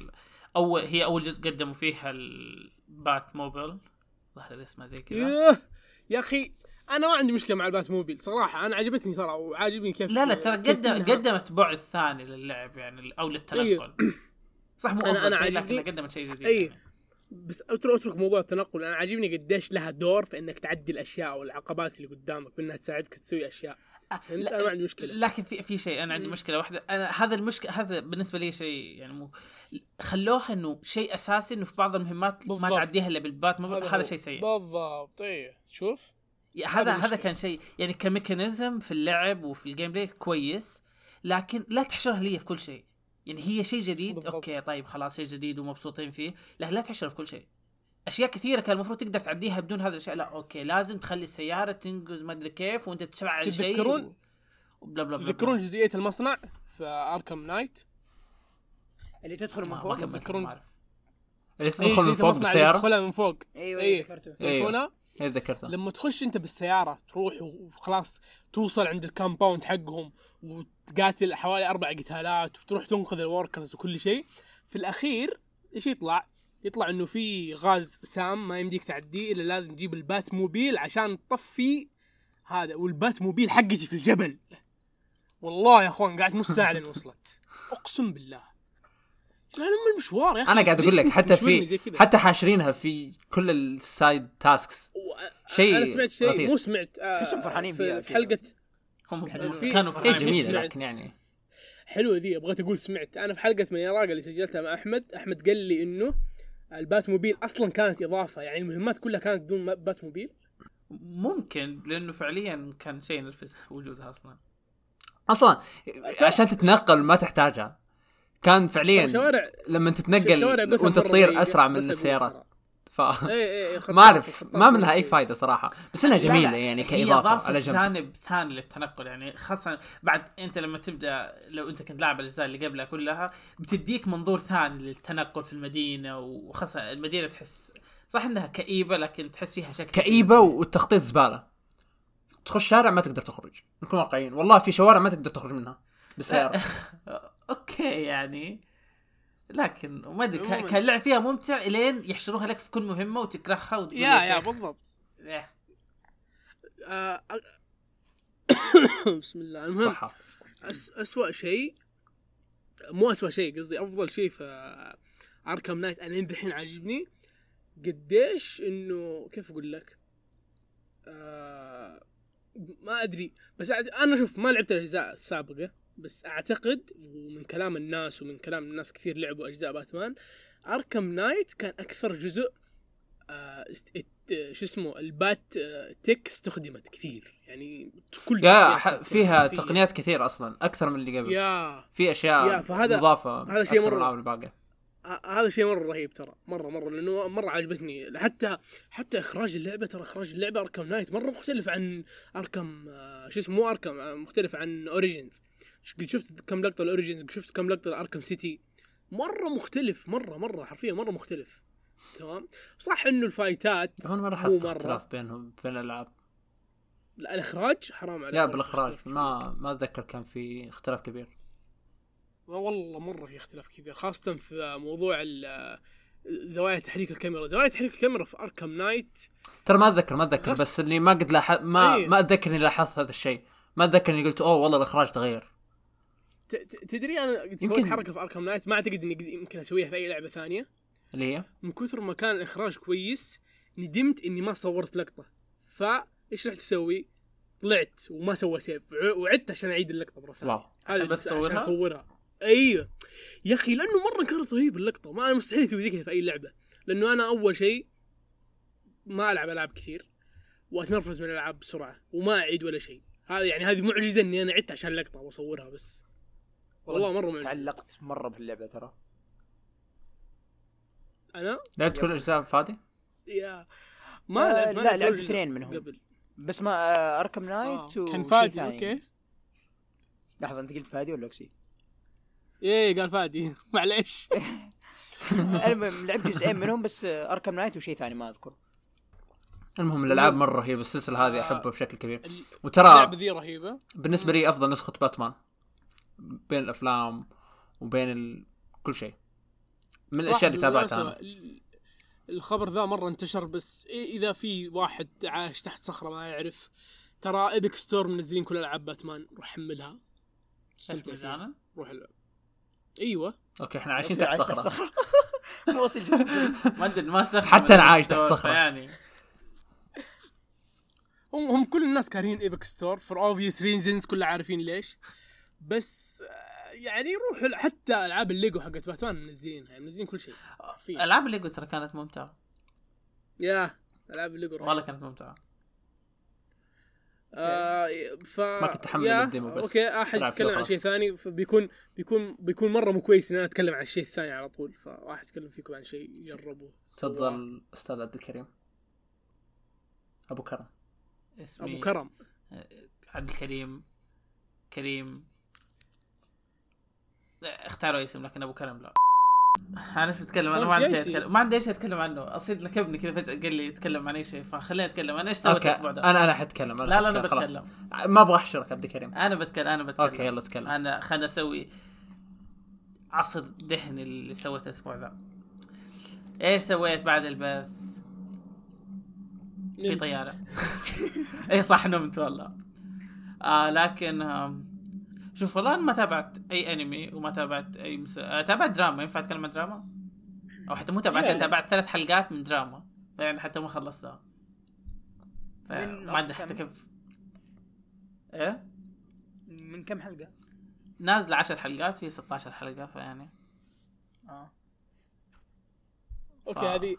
[SPEAKER 4] اول هي أول جزء قدموا فيها ال Batmobile ظهر اسمه زي كذا.
[SPEAKER 1] يا أخي أنا ما عندي مشكلة مع ال Batmobile صراحة أنا عجبتني ترى وعاجبني كيف
[SPEAKER 4] لا لا ترى قدم قدمت بعد ثاني للعب يعني أو للتنقل. صح مو
[SPEAKER 1] أنا
[SPEAKER 4] شيء
[SPEAKER 1] عاجبني-
[SPEAKER 4] قدمت شيء جديد
[SPEAKER 1] أي.
[SPEAKER 4] يعني.
[SPEAKER 1] بس اترك أترك موضوع التنقل أنا عاجبني قديش لها دور في إنك تعدي الأشياء والعقبات اللي قدامك بانها تساعدك تسوي أشياء. فهمت؟
[SPEAKER 4] لا-
[SPEAKER 1] أنا ما عندي مشكلة.
[SPEAKER 4] لكن في في شيء أنا عندي مشكلة واحدة. أنا هذا المشكلة هذا بالنسبة لي شيء يعني مو خلوها إنه شيء أساسي إنه في بعض المهمات ما
[SPEAKER 1] بالضبط.
[SPEAKER 4] تعديها إلا بالبات هذا
[SPEAKER 1] هو.
[SPEAKER 4] شيء سيء.
[SPEAKER 1] بالضبط إيه. شوف.
[SPEAKER 4] هذا هذا. كان شيء يعني كميكانيزم في اللعب وفي ال gameplay كويس لكن لا تحشرها لي في كل شيء. يعني هي شيء جديد
[SPEAKER 1] بالضبط.
[SPEAKER 4] okay طيب خلاص شيء جديد ومبسوطين فيه لكن لا تحشرها في كل شيء. أشياء كثيرة كان المفروض تقدر تعديها بدون هذا الشيء لا okay لازم تخلي السيارة تنقز ما أدري كيف وأنت تفعل شيء
[SPEAKER 1] تتذكرون-
[SPEAKER 4] و... وبلا بلا بلا
[SPEAKER 1] تذكرون جزئية المصنع في أركم نايت؟
[SPEAKER 3] اللي تدخل من فوق؟
[SPEAKER 1] تذكرون-.
[SPEAKER 2] اللي
[SPEAKER 1] إيه،
[SPEAKER 2] تدخل من
[SPEAKER 1] جزئية
[SPEAKER 2] فوق بالسيارة؟
[SPEAKER 1] تدخلها من فوق.
[SPEAKER 3] أيوه
[SPEAKER 1] إيه.
[SPEAKER 3] أيوه
[SPEAKER 1] تعرفونها
[SPEAKER 2] إيه تذكرته
[SPEAKER 1] لما تخش انت بالسيارة تروح وخلاص توصل عند ال compound حقهم وتقاتل حوالي أربع قتالات وتروح تنقذ ال workers وكل شيء في الأخير إيش يطلع؟ يطلع إنه في غاز سام ما يمديك تعديه إلا لازم تجيب البات موبيل عشان تطفي هذا والبات موبيل حقتي في الجبل. والله يا أخوان قعدت نص ساعة لين وصلت. أقسم بالله. لا ام المشوار يا أخي.
[SPEAKER 2] أنا قاعد
[SPEAKER 1] أقول
[SPEAKER 2] لك حتى في؟ حتى حاشرينها في كل ال side tasks شيء
[SPEAKER 1] أنا سمعت شيء. مو سمعت آه،
[SPEAKER 3] أحسهم فرحانين
[SPEAKER 1] في, في. حلقة
[SPEAKER 4] هم
[SPEAKER 1] في-
[SPEAKER 4] كانوا فرحانين
[SPEAKER 2] جميلة
[SPEAKER 1] سمعت.
[SPEAKER 2] لكن يعني
[SPEAKER 1] حلوة ذي بغيت أقول سمعت أنا في حلقة من يراقه اللي سجلتها مع أحمد أحمد قال لي إنه البات موبيل أصلا كانت إضافة يعني المهمات كلها كانت بدون بات موبيل
[SPEAKER 4] ممكن لأنه فعليا كان شيء ينرفز وجودها أصلا
[SPEAKER 2] أصلا عشان تتنقل ما تحتاجها كان فعليا
[SPEAKER 1] شوارع
[SPEAKER 2] لما تتنقل
[SPEAKER 1] وأنت
[SPEAKER 2] تطير أسرع من السيارات. ف
[SPEAKER 1] إيه إيه، خطاف-
[SPEAKER 2] ما
[SPEAKER 1] أعرف
[SPEAKER 2] ما منها
[SPEAKER 1] أي.
[SPEAKER 2] فائده صراحة. بس
[SPEAKER 4] إنها
[SPEAKER 2] جميله
[SPEAKER 4] لا،
[SPEAKER 2] يعني
[SPEAKER 4] هي
[SPEAKER 2] كإضافة
[SPEAKER 4] إضافة
[SPEAKER 2] على جنب.
[SPEAKER 4] جانب ثاني للتنقل يعني خاصة بعد أنت لما تبدأ لو أنت كنت لاعب الأجزاء اللي قبلها كلها بتديك منظور ثاني للتنقل في المدينة وخاصة المدينة تحس صح إنها كئيبة لكن تحس فيها شكل
[SPEAKER 2] كئيبة والتخطيط زبالة. تخش شارع ما تقدر تخرج نكون واقعيين. والله في شوارع ما تقدر تخرج منها بالسيارة.
[SPEAKER 4] أوكي يعني لكن ما أدري كان اللعب فيها ممتع إلين يحشروها لك في كل مهمة وتكرهها وتقول
[SPEAKER 1] يا يا. بالضبط.
[SPEAKER 4] إيه.
[SPEAKER 1] آه، بسم الله. المهم
[SPEAKER 2] صح
[SPEAKER 1] أس أسوأ شيء مو أسوأ شيء قصدي أفضل شيء في أركم نايت لين الحين عاجبني قديش إنه كيف أقول لك؟ آه ما أدري بس أنا شوف ما لعبت الأجزاء السابقة. بس أعتقد ومن كلام الناس ومن كلام الناس كثير لعبوا أجزاء باتمان أركم نايت كان أكثر جزء آه شو اسمه البات آه، tech استخدمت كثير. يعني كل yeah
[SPEAKER 2] فيها. تقنيات كثير أصلا أكثر من اللي قبل.
[SPEAKER 1] yeah.
[SPEAKER 2] في أشياء
[SPEAKER 1] yeah، فهذا-
[SPEAKER 2] مضافة
[SPEAKER 1] هذا شيء
[SPEAKER 2] أكثر من
[SPEAKER 1] مرة-
[SPEAKER 2] الألعاب الباقية.
[SPEAKER 1] ه- هذا شيء مرة رهيب ترى مره مرة لأنه مرة عجبتني حتى حتى إخراج اللعبة ترى إخراج اللعبة أركم نايت مرة مختلف عن أركم آه، شو اسمه مو أركم آه، مختلف عن اوريجينز قد شفت كم لقطة الاوريجينز شفت كم لقطة الاركم سيتي مرة مختلف مرة مرة حرفيا مرة مختلف. تمام؟ صح إنه ال fightات
[SPEAKER 2] هون ما لاحظت. اختلاف بينهم بين الألعاب.
[SPEAKER 1] لا الإخراج حرام عليك.
[SPEAKER 2] لا
[SPEAKER 1] بالإخراج
[SPEAKER 2] ما ما أتذكر كان في اختلاف كبير.
[SPEAKER 1] والله مرة في اختلاف كبير خاصة في موضوع زوايا تحريك الكاميرا. زوايا تحريك الكاميرا في اركم نايت
[SPEAKER 2] ترى ما أتذكر ما
[SPEAKER 1] أتذكر
[SPEAKER 2] بس اني ما قد لاحظ ما
[SPEAKER 1] أي.
[SPEAKER 2] ما أتذكر إني لاحظت هذا الشيء. ما أتذكر إني قلت أوه والله الإخراج تغير.
[SPEAKER 1] تدري أنا قد سويت حركة في اركم نايت؟ ما أعتقد إني يمكن أسويها في أي لعبة ثانية.
[SPEAKER 2] اللي هي؟
[SPEAKER 1] من كثر ما كان الإخراج كويس ندمت إني ما صورت لقطة. فايش رحت أسوي؟ طلعت وما سوى سيف. وع- وعدت عشان أعيد اللقطة مرة
[SPEAKER 2] ثانية.
[SPEAKER 1] هذا
[SPEAKER 4] عشان بس
[SPEAKER 1] عشان؟ أصورها. أيوه. يا أخي لأنه مرة كانت رهيبه اللقطة. ما أنا مستحيل أسوي زي كذا في أي لعبة. لأنه أنا أول شيء ما ألعب ألعاب كثير وأتنرفز من الألعاب بسرعة وما أعيد ولا شيء. هذا يعني هذه معجزة إني أنا عدت عشان اللقطه وأصورها بس. والله مرة معجزة.
[SPEAKER 3] تعلقت مرة باللعبة ترى.
[SPEAKER 1] أنا؟
[SPEAKER 2] لعبت كل أجزاء فادي؟
[SPEAKER 1] yeah. ما
[SPEAKER 3] آه،
[SPEAKER 1] لعب ما
[SPEAKER 3] لا،
[SPEAKER 1] لعب
[SPEAKER 3] لعبت اثنين منهم.
[SPEAKER 1] قبل.
[SPEAKER 3] بس ما آه، اركم
[SPEAKER 1] آه.
[SPEAKER 3] نايت و
[SPEAKER 1] كان فادي
[SPEAKER 3] ثاني.
[SPEAKER 1] okay.
[SPEAKER 3] لحظة أنت قلت فادي ولا اوكسي؟
[SPEAKER 1] إيه قال فادي. معليش.
[SPEAKER 3] المهم لعبت جزئين منهم بس آه، اركم نايت وشيء ثاني ما أذكر.
[SPEAKER 2] المهم الألعاب مرة رهيبة. السلسلة هذه أحبها بشكل كبير. وترى
[SPEAKER 1] اللعبة ذي رهيبة.
[SPEAKER 2] بالنسبة لي أفضل نسخة باتمان. بين الأفلام وبين ال... كل شيء. من الأشياء اللي تابعتها أنا.
[SPEAKER 1] ال- الخبر ذا مرة انتشر بس إذا في واحد عايش تحت صخرة ما يعرف ترى Epic Store منزلين كل ألعاب باتمان روح حملها؟ روح العب إيوه.
[SPEAKER 2] okay إحنا عايشين
[SPEAKER 3] عايش
[SPEAKER 2] تحت صخرة.
[SPEAKER 3] ما وصل جسم
[SPEAKER 4] ما أدري ما
[SPEAKER 2] حتى أنا عايش تحت صخرة.
[SPEAKER 4] يعني
[SPEAKER 1] هم هم كل الناس كارهين Epic Store for obvious reasons كلها عارفين ليش. بس يعني روح حتى ألعاب الليجو حقت باتمان منزلينها يعني منزلين كل شيء حرفيا
[SPEAKER 4] ألعاب الليجو ترى كانت ممتعة
[SPEAKER 1] yeah ألعاب الليجو.
[SPEAKER 4] والله كانت ممتعة
[SPEAKER 1] آه ف
[SPEAKER 2] ما كنت أحمل
[SPEAKER 1] yeah،
[SPEAKER 2] ال demo بس.
[SPEAKER 1] okay احد يتكلم
[SPEAKER 2] فيه
[SPEAKER 1] عن. شيء ثاني فبيكون بيكون بيكون مرة مو كويس إن أنا أتكلم عن الشيء الثاني على طول فراح أتكلم فيكم عن شيء جربوه.
[SPEAKER 2] تفضل أستاذ عبد الكريم أبو كرم
[SPEAKER 4] اسمي
[SPEAKER 1] أبو كرم
[SPEAKER 4] عبد الكريم كريم اختاروا اسم لكن أبو كرم لا. أنا إيش بتكلم أنا ما عندي شيء. أتكلم. ما عندي إيش أتكلم عنه. اصيد لكبني كذا فجأة قال لي أتكلم عن أي شيء. فخليني أتكلم. أنا إيش سويت الأسبوع ده؟
[SPEAKER 2] أنا أنا حتكلم. أنا
[SPEAKER 4] لا لا
[SPEAKER 2] أنا.
[SPEAKER 4] بتكلم.
[SPEAKER 2] ما أبغى أحشرك عبد الكريم.
[SPEAKER 4] أنا بتكلم. أنا بتكلم.
[SPEAKER 2] أوكي يلا تكلم.
[SPEAKER 4] أنا خلنا أسوي عصر دهن اللي سويته الأسبوع ذا إيش سويت بعد البث؟ في. طيارة. اي صح نمت والله. آه لكن آم، شوف والله أنا ما تابعت أي أنمي وما تابعت أي مس... آه تابعت دراما ينفع أتكلم عن دراما؟ أو حتى مو تابعت
[SPEAKER 1] يعني.
[SPEAKER 4] تابعت ثلاث حلقات من دراما يعني حتى ما خلصتها
[SPEAKER 3] من
[SPEAKER 4] ما
[SPEAKER 3] أدري
[SPEAKER 4] حتى
[SPEAKER 3] كم؟
[SPEAKER 4] كيف إيه
[SPEAKER 3] من كم حلقة؟
[SPEAKER 4] نازلة 10 حلقات في 16 حلقة فيعني
[SPEAKER 3] آه
[SPEAKER 1] okay
[SPEAKER 4] ف-
[SPEAKER 1] هذه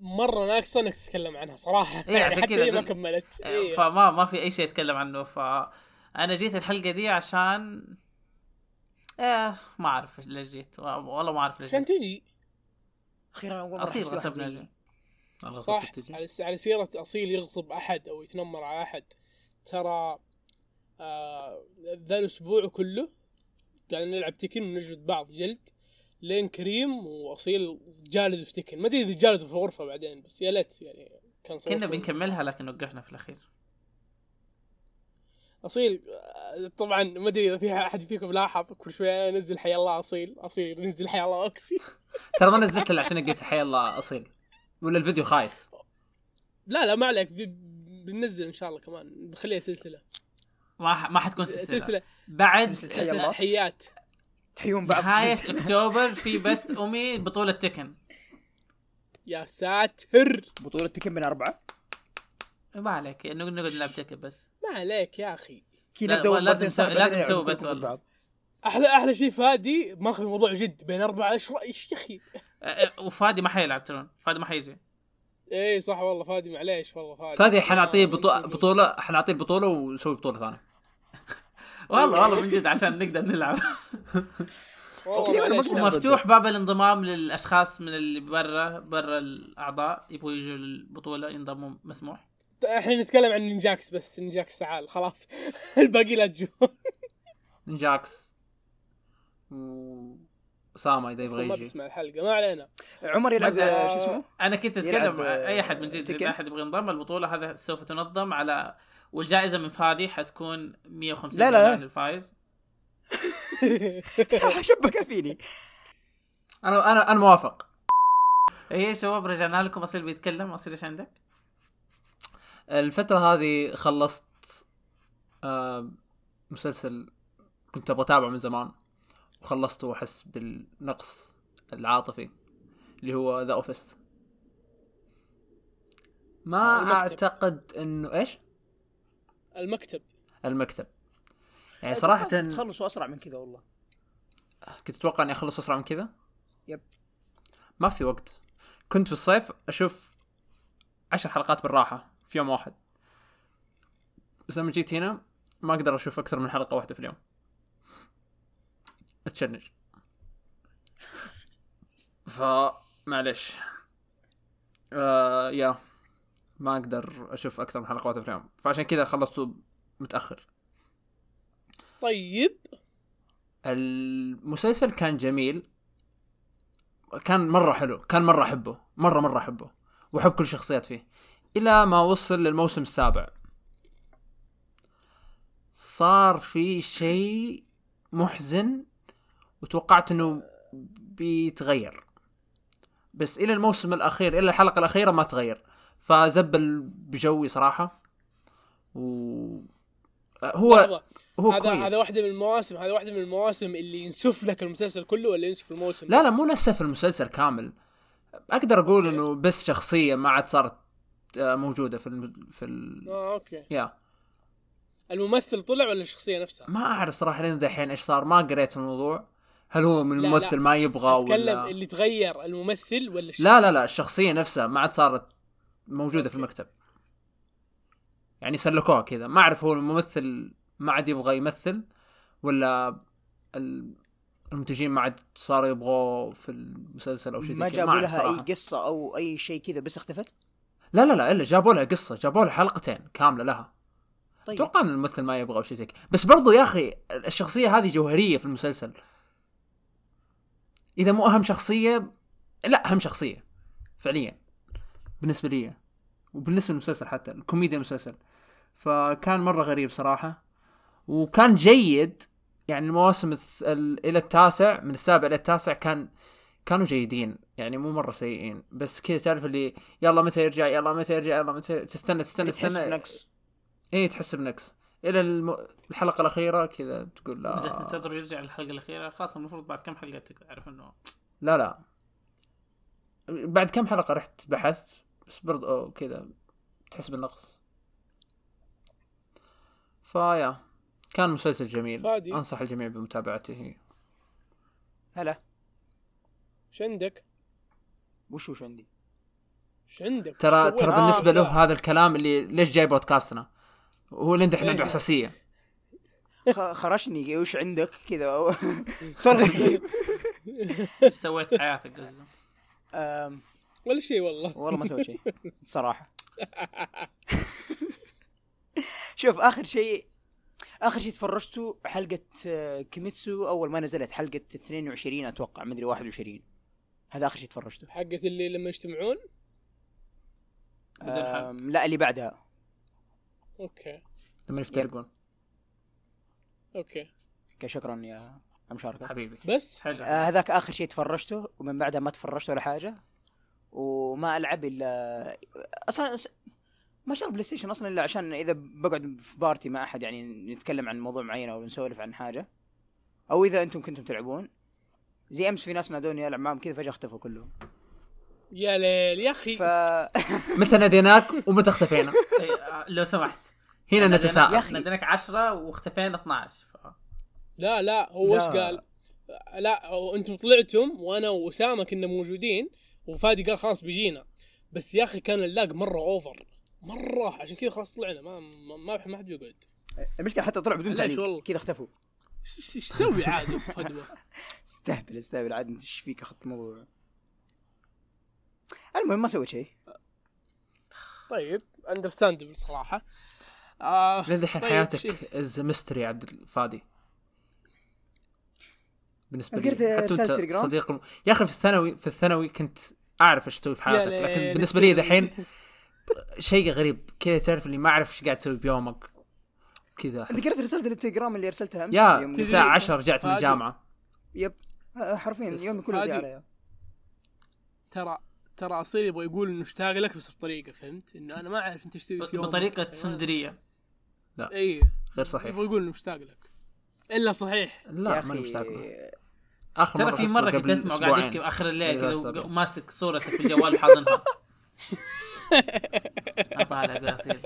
[SPEAKER 1] مرة ناقصة إنك تتكلم عنها صراحة
[SPEAKER 4] إيه، عشان
[SPEAKER 1] حتى هي ما كملت
[SPEAKER 4] آه،
[SPEAKER 1] إيه.
[SPEAKER 4] فما ما في أي شيء اتكلم عنه ف أنا جيت الحلقة دي عشان إيه ما أعرف ليش جيت والله ما أعرف ليش
[SPEAKER 1] عشان تجي
[SPEAKER 3] أخيرا أول أصيل
[SPEAKER 4] غصبنا
[SPEAKER 3] زيي.
[SPEAKER 4] جي.
[SPEAKER 1] صح. على على سيرة أصيل يغصب أحد أو يتنمر على أحد ترى آه ذا الأسبوع كله قاعدين نلعب تكن ونجلد بعض جلد لين كريم وأصيل جالدوا في تكن ما أدري إذا جالدوا في الغرفة بعدين بس يا ليت يعني كان
[SPEAKER 4] كنا. بنكملها لكن وقفنا في الأخير
[SPEAKER 1] أصيل آه، طبعا ما أدري إذا في أحد فيكم لاحظ كل شوية أنزل حي الله أصيل أصيل نزل حي الله أوكسي.
[SPEAKER 2] ترى ما نزلت إلا عشان قلت حي الله أصيل. ولا الفيديو خايس.
[SPEAKER 1] لا لا ما عليك بننزل إن شاء الله كمان بخليها سلسلة.
[SPEAKER 4] ما ح... ما حتكون
[SPEAKER 1] سلسلة,
[SPEAKER 3] سلسلة.
[SPEAKER 1] بعد
[SPEAKER 3] الله.
[SPEAKER 1] تحيات.
[SPEAKER 3] تحيون بعض.
[SPEAKER 4] نهاية أكتوبر في بث أمي بطولة تكن
[SPEAKER 1] يا ساتر.
[SPEAKER 3] بطولة تكن من أربعة؟
[SPEAKER 4] ما عليك انه نقعد نلعب تكن بس.
[SPEAKER 1] ما عليك يا أخي.
[SPEAKER 3] كي
[SPEAKER 4] لا، لازم
[SPEAKER 3] بعدين
[SPEAKER 4] لازم نسوي بث والله.
[SPEAKER 3] بعض.
[SPEAKER 1] أحلى أحلى شيء فادي ماخذ الموضوع جد بين أربعة إيش رأي إيش يا أخي؟
[SPEAKER 4] أه، أه، وفادي ما حيلعب ترون فادي ما حيجي.
[SPEAKER 1] إيه صح والله فادي معليش والله فادي.
[SPEAKER 2] فادي حنعطيه بطو... بطوله حنعطيه البطوله ونسوي بطولة ثانية.
[SPEAKER 4] والله والله من جد عشان نقدر نلعب. ومفتوح باب الانضمام للأشخاص من اللي برا برا الأعضاء. يبغوا يجوا البطوله ينضموا مسموح.
[SPEAKER 1] إحنا نتكلم عن نينجاكس بس نينجاكس تعال خلاص الباقي لا تجون
[SPEAKER 2] نجاكس وسامة
[SPEAKER 1] إذا
[SPEAKER 2] يبغى
[SPEAKER 1] ما
[SPEAKER 2] يجي
[SPEAKER 1] بسمع الحلقة ما علينا
[SPEAKER 3] عمر يلعب
[SPEAKER 4] ما-
[SPEAKER 3] شو اسمه؟
[SPEAKER 4] أنا كنت
[SPEAKER 3] أتكلم
[SPEAKER 4] أي أحد من جد. إذا أحد يبغى ينضم البطولة هذا سوف تنظم على والجائزة من فادي حتكون 150
[SPEAKER 3] لا، لا.
[SPEAKER 4] دولار للفايز
[SPEAKER 3] شبكة فيني
[SPEAKER 2] أنا أنا أنا موافق
[SPEAKER 4] إيه شباب رجعنا لكم اصيل بيتكلم اصيل إيش عندك؟
[SPEAKER 2] الفترة هذه خلصت آه مسلسل كنت أبغى أتابعه من زمان وخلصته وأحس بالنقص العاطفي اللي هو The Office ما
[SPEAKER 1] المكتب.
[SPEAKER 2] أعتقد إنه إيش؟
[SPEAKER 1] المكتب.
[SPEAKER 2] المكتب. يعني صراحة
[SPEAKER 3] تخلصوا أسرع من كذا والله.
[SPEAKER 2] كنت أتوقع إني اخلص أسرع من كذا؟
[SPEAKER 3] yep.
[SPEAKER 2] ما في وقت. كنت في الصيف أشوف عشر حلقات بالراحة. في يوم واحد. بس لما جيت هنا ما أقدر أشوف أكثر من حلقة واحدة في اليوم. اتشنج. فمعليش آه يا ما أقدر أشوف أكثر من حلقة واحدة في اليوم. فعشان كذا خلصته متأخر.
[SPEAKER 1] طيب.
[SPEAKER 2] المسلسل كان جميل. كان مرة حلو. كان مرة أحبه. مرة مرة أحبه. وأحب كل الشخصيات فيه. إلى ما وصل للموسم السابع. صار في شيء محزن وتوقعت إنه بيتغير. بس إلى الموسم الأخير إلى الحلقة الأخيرة ما تغير. فزبل بجوي صراحة. و هو
[SPEAKER 1] لحظة.
[SPEAKER 2] هو
[SPEAKER 1] هذا
[SPEAKER 2] كويس.
[SPEAKER 1] هذا واحدة من المواسم هذا واحدة من المواسم اللي ينسف لك المسلسل كله ولا ينسف الموسم؟
[SPEAKER 2] لا لا
[SPEAKER 1] بس؟
[SPEAKER 2] مو نسف المسلسل كامل. أقدر أقول إنه بس شخصيه ما عاد صارت موجودة في الم... في ال...
[SPEAKER 1] آه أوكي.
[SPEAKER 2] يا.
[SPEAKER 1] الممثل طلع ولا الشخصية نفسها؟
[SPEAKER 2] ما أعرف صراحة لين دحين إيش صار ما قريت الموضوع. هل هو من
[SPEAKER 1] لا،
[SPEAKER 2] الممثل
[SPEAKER 1] لا.
[SPEAKER 2] ما يبغى
[SPEAKER 1] أتكلم
[SPEAKER 2] ولا
[SPEAKER 1] اللي تغير الممثل ولا الشخصية؟
[SPEAKER 2] لا لا لا الشخصية نفسها ما عاد صارت موجودة في المكتب. يعني سلكوها كذا. ما أعرف هو الممثل ما عاد يبغى يمثل ولا ال- المنتجين ما عاد صاروا يبغوا في المسلسل أو شيء زي
[SPEAKER 3] ما
[SPEAKER 2] كذا.
[SPEAKER 3] جابوا
[SPEAKER 2] أعرف
[SPEAKER 3] لها
[SPEAKER 2] أي.
[SPEAKER 3] قصة أو أي شيء كذا بس اختفت؟
[SPEAKER 2] لا لا لا إلا جابوا لها قصة جابوا لها حلقتين كاملة لها.
[SPEAKER 3] طيب.
[SPEAKER 2] أتوقع إن الممثل ما يبغى أو شيء زي بس برضو يا أخي الشخصية هذه جوهرية في المسلسل. إذا مو أهم شخصية لا أهم شخصية فعليا بالنسبة لي. وبالنسبة للمسلسل حتى الكوميديا المسلسل. فكان مرة غريب صراحة. وكان جيد يعني المواسم إلى التاسع من السابع إلى التاسع كان كانوا جيدين يعني مو مرة سيئين. بس كذا تعرف اللي يلا متى يرجع يلا متى يرجع يلا متى تستنى تستنى
[SPEAKER 3] تحس
[SPEAKER 2] تستنى.
[SPEAKER 3] بنقص.
[SPEAKER 2] إيه تحس بنقص. إلى الم... الحلقة الأخيرة كذا تقول لا.
[SPEAKER 4] تنتظر يرجع الحلقة الأخيرة. خلاص المفروض بعد كم حلقة تعرف إنه
[SPEAKER 2] لا لا. بعد كم حلقة رحت بحثت؟ بس برضو أوه كذا تحس بالنقص. فيا. كان مسلسل جميل.
[SPEAKER 1] فادي.
[SPEAKER 2] أنصح الجميع بمتابعته.
[SPEAKER 3] هلا.
[SPEAKER 1] إيش عندك؟
[SPEAKER 3] وش وش عندي
[SPEAKER 1] إيش عندك؟
[SPEAKER 2] ترى ترى؟ بالنسبة
[SPEAKER 1] آه،
[SPEAKER 2] له
[SPEAKER 1] لا.
[SPEAKER 2] هذا الكلام اللي ليش جاي بودكاستنا هو اللي دحين عنده
[SPEAKER 1] إيه.
[SPEAKER 2] حساسيه
[SPEAKER 3] خ- خرشني وش عندك كذا غريب
[SPEAKER 4] إيش سويت في حياتك قصده
[SPEAKER 3] أم،
[SPEAKER 1] ولا شيء والله
[SPEAKER 3] والله ما سويت شيء صراحة شوف آخر شيء آخر شيء تفرجته حلقة آه، كيميتسو أول ما نزلت حلقة 22 أتوقع مدري 21 هذا آخر شيء تفرجته.
[SPEAKER 1] حقت اللي لما يجتمعون؟
[SPEAKER 4] بدون حلقة.
[SPEAKER 3] أم، لا اللي بعدها.
[SPEAKER 1] okay.
[SPEAKER 2] لما يفترقون.
[SPEAKER 1] okay.
[SPEAKER 3] شكرا يا مشاركة.
[SPEAKER 2] حبيبي.
[SPEAKER 1] بس؟
[SPEAKER 4] حلو.
[SPEAKER 3] آه، هذاك آخر شيء تفرجته ومن بعدها ما تفرجت ولا حاجة وما ألعب إلا أصلا ما شغل PlayStation أصلا إلا عشان إذا بقعد في party مع أحد يعني نتكلم عن موضوع معين أو نسولف عن حاجة أو إذا أنتم كنتم تلعبون. زي أمس في ناس نادوني العب معهم كذا فجأة اختفوا كلهم.
[SPEAKER 1] يا ليل يا أخي.
[SPEAKER 3] ف
[SPEAKER 2] متى ناديناك ومتى اختفينا؟
[SPEAKER 4] إيه، آه، لو سمحت.
[SPEAKER 2] هنا نتساءل.
[SPEAKER 4] ناديناك 10 واختفينا 12 ف...
[SPEAKER 1] لا لا هو
[SPEAKER 3] إيش.
[SPEAKER 1] قال؟ لا أنتم طلعتم وأنا وأسامة كنا موجودين وفادي قال خلاص بيجينا. بس يا أخي كان اللاق مرة اوفر مرة. عشان كذا خلاص طلعنا. ما ما ما, حد بيقعد.
[SPEAKER 3] المشكلة حتى طلع بدون تعليق.
[SPEAKER 1] والله؟
[SPEAKER 3] كذا اختفوا.
[SPEAKER 1] إيش تسوي عاد أبو فدوى؟
[SPEAKER 3] استهبل استهبل عاد انت إيش فيك اخذت موضوع المهم ما سويت شيء.
[SPEAKER 1] طيب understandable صراحة. آه
[SPEAKER 2] لين دحين
[SPEAKER 1] طيب،
[SPEAKER 2] حياتك. is mystery عبد الفادي؟
[SPEAKER 3] بالنسبة
[SPEAKER 2] لي. حتى انت؟ صديق الم... يا أخي في الثانوي في الثانوي كنت أعرف إيش تسوي في حياتك لكن بالنسبة لي دحين شيء غريب. كذا تعرف اللي ما أعرف إيش قاعد تسوي بيومك. كذا
[SPEAKER 3] قريت رسالة التليجرام اللي أرسلتها أمس
[SPEAKER 2] يا الساعة 10 رجعت من. الجامعة.
[SPEAKER 3] يب. حرفيا
[SPEAKER 2] بس
[SPEAKER 3] يومي كله
[SPEAKER 1] فادي.
[SPEAKER 3] ضيع عليها
[SPEAKER 1] ترى ترى أصيل يبغى يقول إنه اشتاق لك بس بطريقة فهمت؟ إنه أنا ما أعرف أنت إيش تسوي في يومك.
[SPEAKER 4] بطريقة سندرية.
[SPEAKER 1] إي.
[SPEAKER 2] غير صحيح.
[SPEAKER 1] يبغى يقول إنه مشتاق لك. إلا صحيح.
[SPEAKER 2] لا ماني مشتاق له. اخر
[SPEAKER 4] ترى في مرة كنت اسمع قاعد. يبكي اخر الليل كذا. وماسك صورتك في الجوال حاضنها أطالع أقول اصير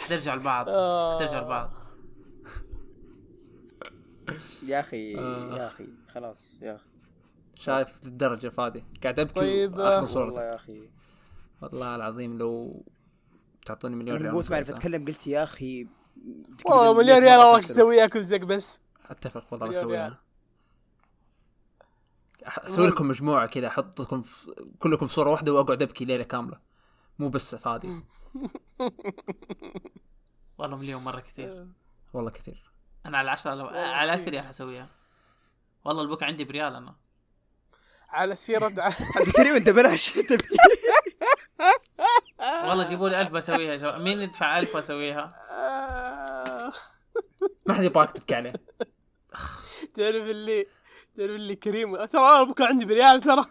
[SPEAKER 4] حترجع لبعض حترجع لبعض
[SPEAKER 3] يا أخي
[SPEAKER 2] آه.
[SPEAKER 3] يا أخي خلاص يا أخي.
[SPEAKER 2] شايف الدرجة فادي قاعد أبكي
[SPEAKER 1] طيب، آه،
[SPEAKER 3] والله يا أخي.
[SPEAKER 2] والله العظيم لو تعطوني مليون ريال
[SPEAKER 3] قلت ما اعرف. اتكلم قلت يا أخي
[SPEAKER 1] والله مليون ريال الله تسوي اكل زق بس.
[SPEAKER 2] أتفق والله أسويها. أسوي لكم مجموعة كذا احطكم في كلكم في صورة واحدة وأقعد أبكي ليلة كاملة. مو بس فادي
[SPEAKER 4] والله مليون مرة كثير.
[SPEAKER 2] والله كثير.
[SPEAKER 4] أنا على 10 لو... على 1000 ريال حسويها. والله البوك عندي بريال أنا.
[SPEAKER 1] على سيرة
[SPEAKER 3] عبد الكريم أنت بلاش
[SPEAKER 4] والله جيبوا لي 1000 بسويها يا شباب مين يدفع 1000 وأسويها؟
[SPEAKER 2] ما حد يبغاك تبكي عليه.
[SPEAKER 1] تعرف اللي تعرف اللي كريم ترى أنا بكره عندي بريال ترى.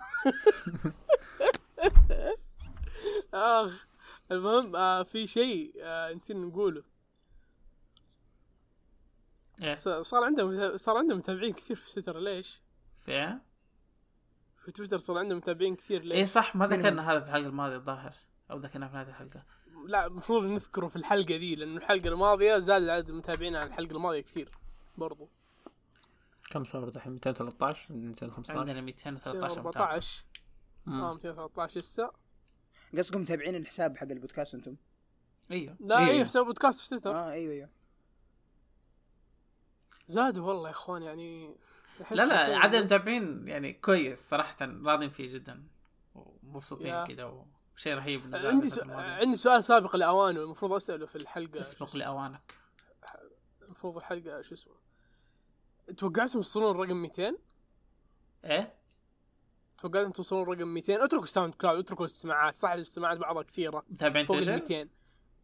[SPEAKER 1] أخ المهم آه في شيء آه نسينا نقوله.
[SPEAKER 4] إيه؟
[SPEAKER 1] صار عندنا صار عندنا متابعين كثير في تويتر ليش؟
[SPEAKER 4] في إيه؟
[SPEAKER 1] في تويتر صار عندنا متابعين كثير
[SPEAKER 4] إيه
[SPEAKER 1] ليش؟
[SPEAKER 4] صح ما ذكرنا هذا في الحلقة الماضية الظاهر أو ذكرناه في هذه الحلقة.
[SPEAKER 1] لا المفروض نذكره في الحلقة ذي لأنه الحلقة الماضية زاد عدد المتابعين عن الحلقة الماضية كثير برضو.
[SPEAKER 2] كم صار دحين؟ 213 215
[SPEAKER 4] عندنا 213 متابع
[SPEAKER 1] 14 آه
[SPEAKER 2] مم.
[SPEAKER 1] 213 لسه.
[SPEAKER 3] قصدكم متابعين الحساب حق البودكاست أنتم؟
[SPEAKER 4] إيوه.
[SPEAKER 1] لا
[SPEAKER 2] إيه.
[SPEAKER 1] اي حساب بودكاست في تويتر.
[SPEAKER 3] آه إيوه إيوه.
[SPEAKER 1] زادوا والله يا اخوان يعني
[SPEAKER 4] لا لا عدد المتابعين يعني كويس صراحة راضين فيه جدا ومبسوطين. كذا وشيء رهيب
[SPEAKER 1] عندي سؤال. عندي سؤال سابق لاوانه المفروض أسأله في الحلقة
[SPEAKER 4] اسبق لأوانك.
[SPEAKER 1] المفروض الحلقة شو اسمه. توقعتم توصلون الرقم 200
[SPEAKER 4] إيه؟
[SPEAKER 1] توقعتم توصلون الرقم 200 اتركوا ال SoundCloud اتركوا الاستماعات صح الاستماعات بعضها كثيرة.
[SPEAKER 4] متابعين
[SPEAKER 1] فوق ال
[SPEAKER 4] تويتر؟
[SPEAKER 1] 200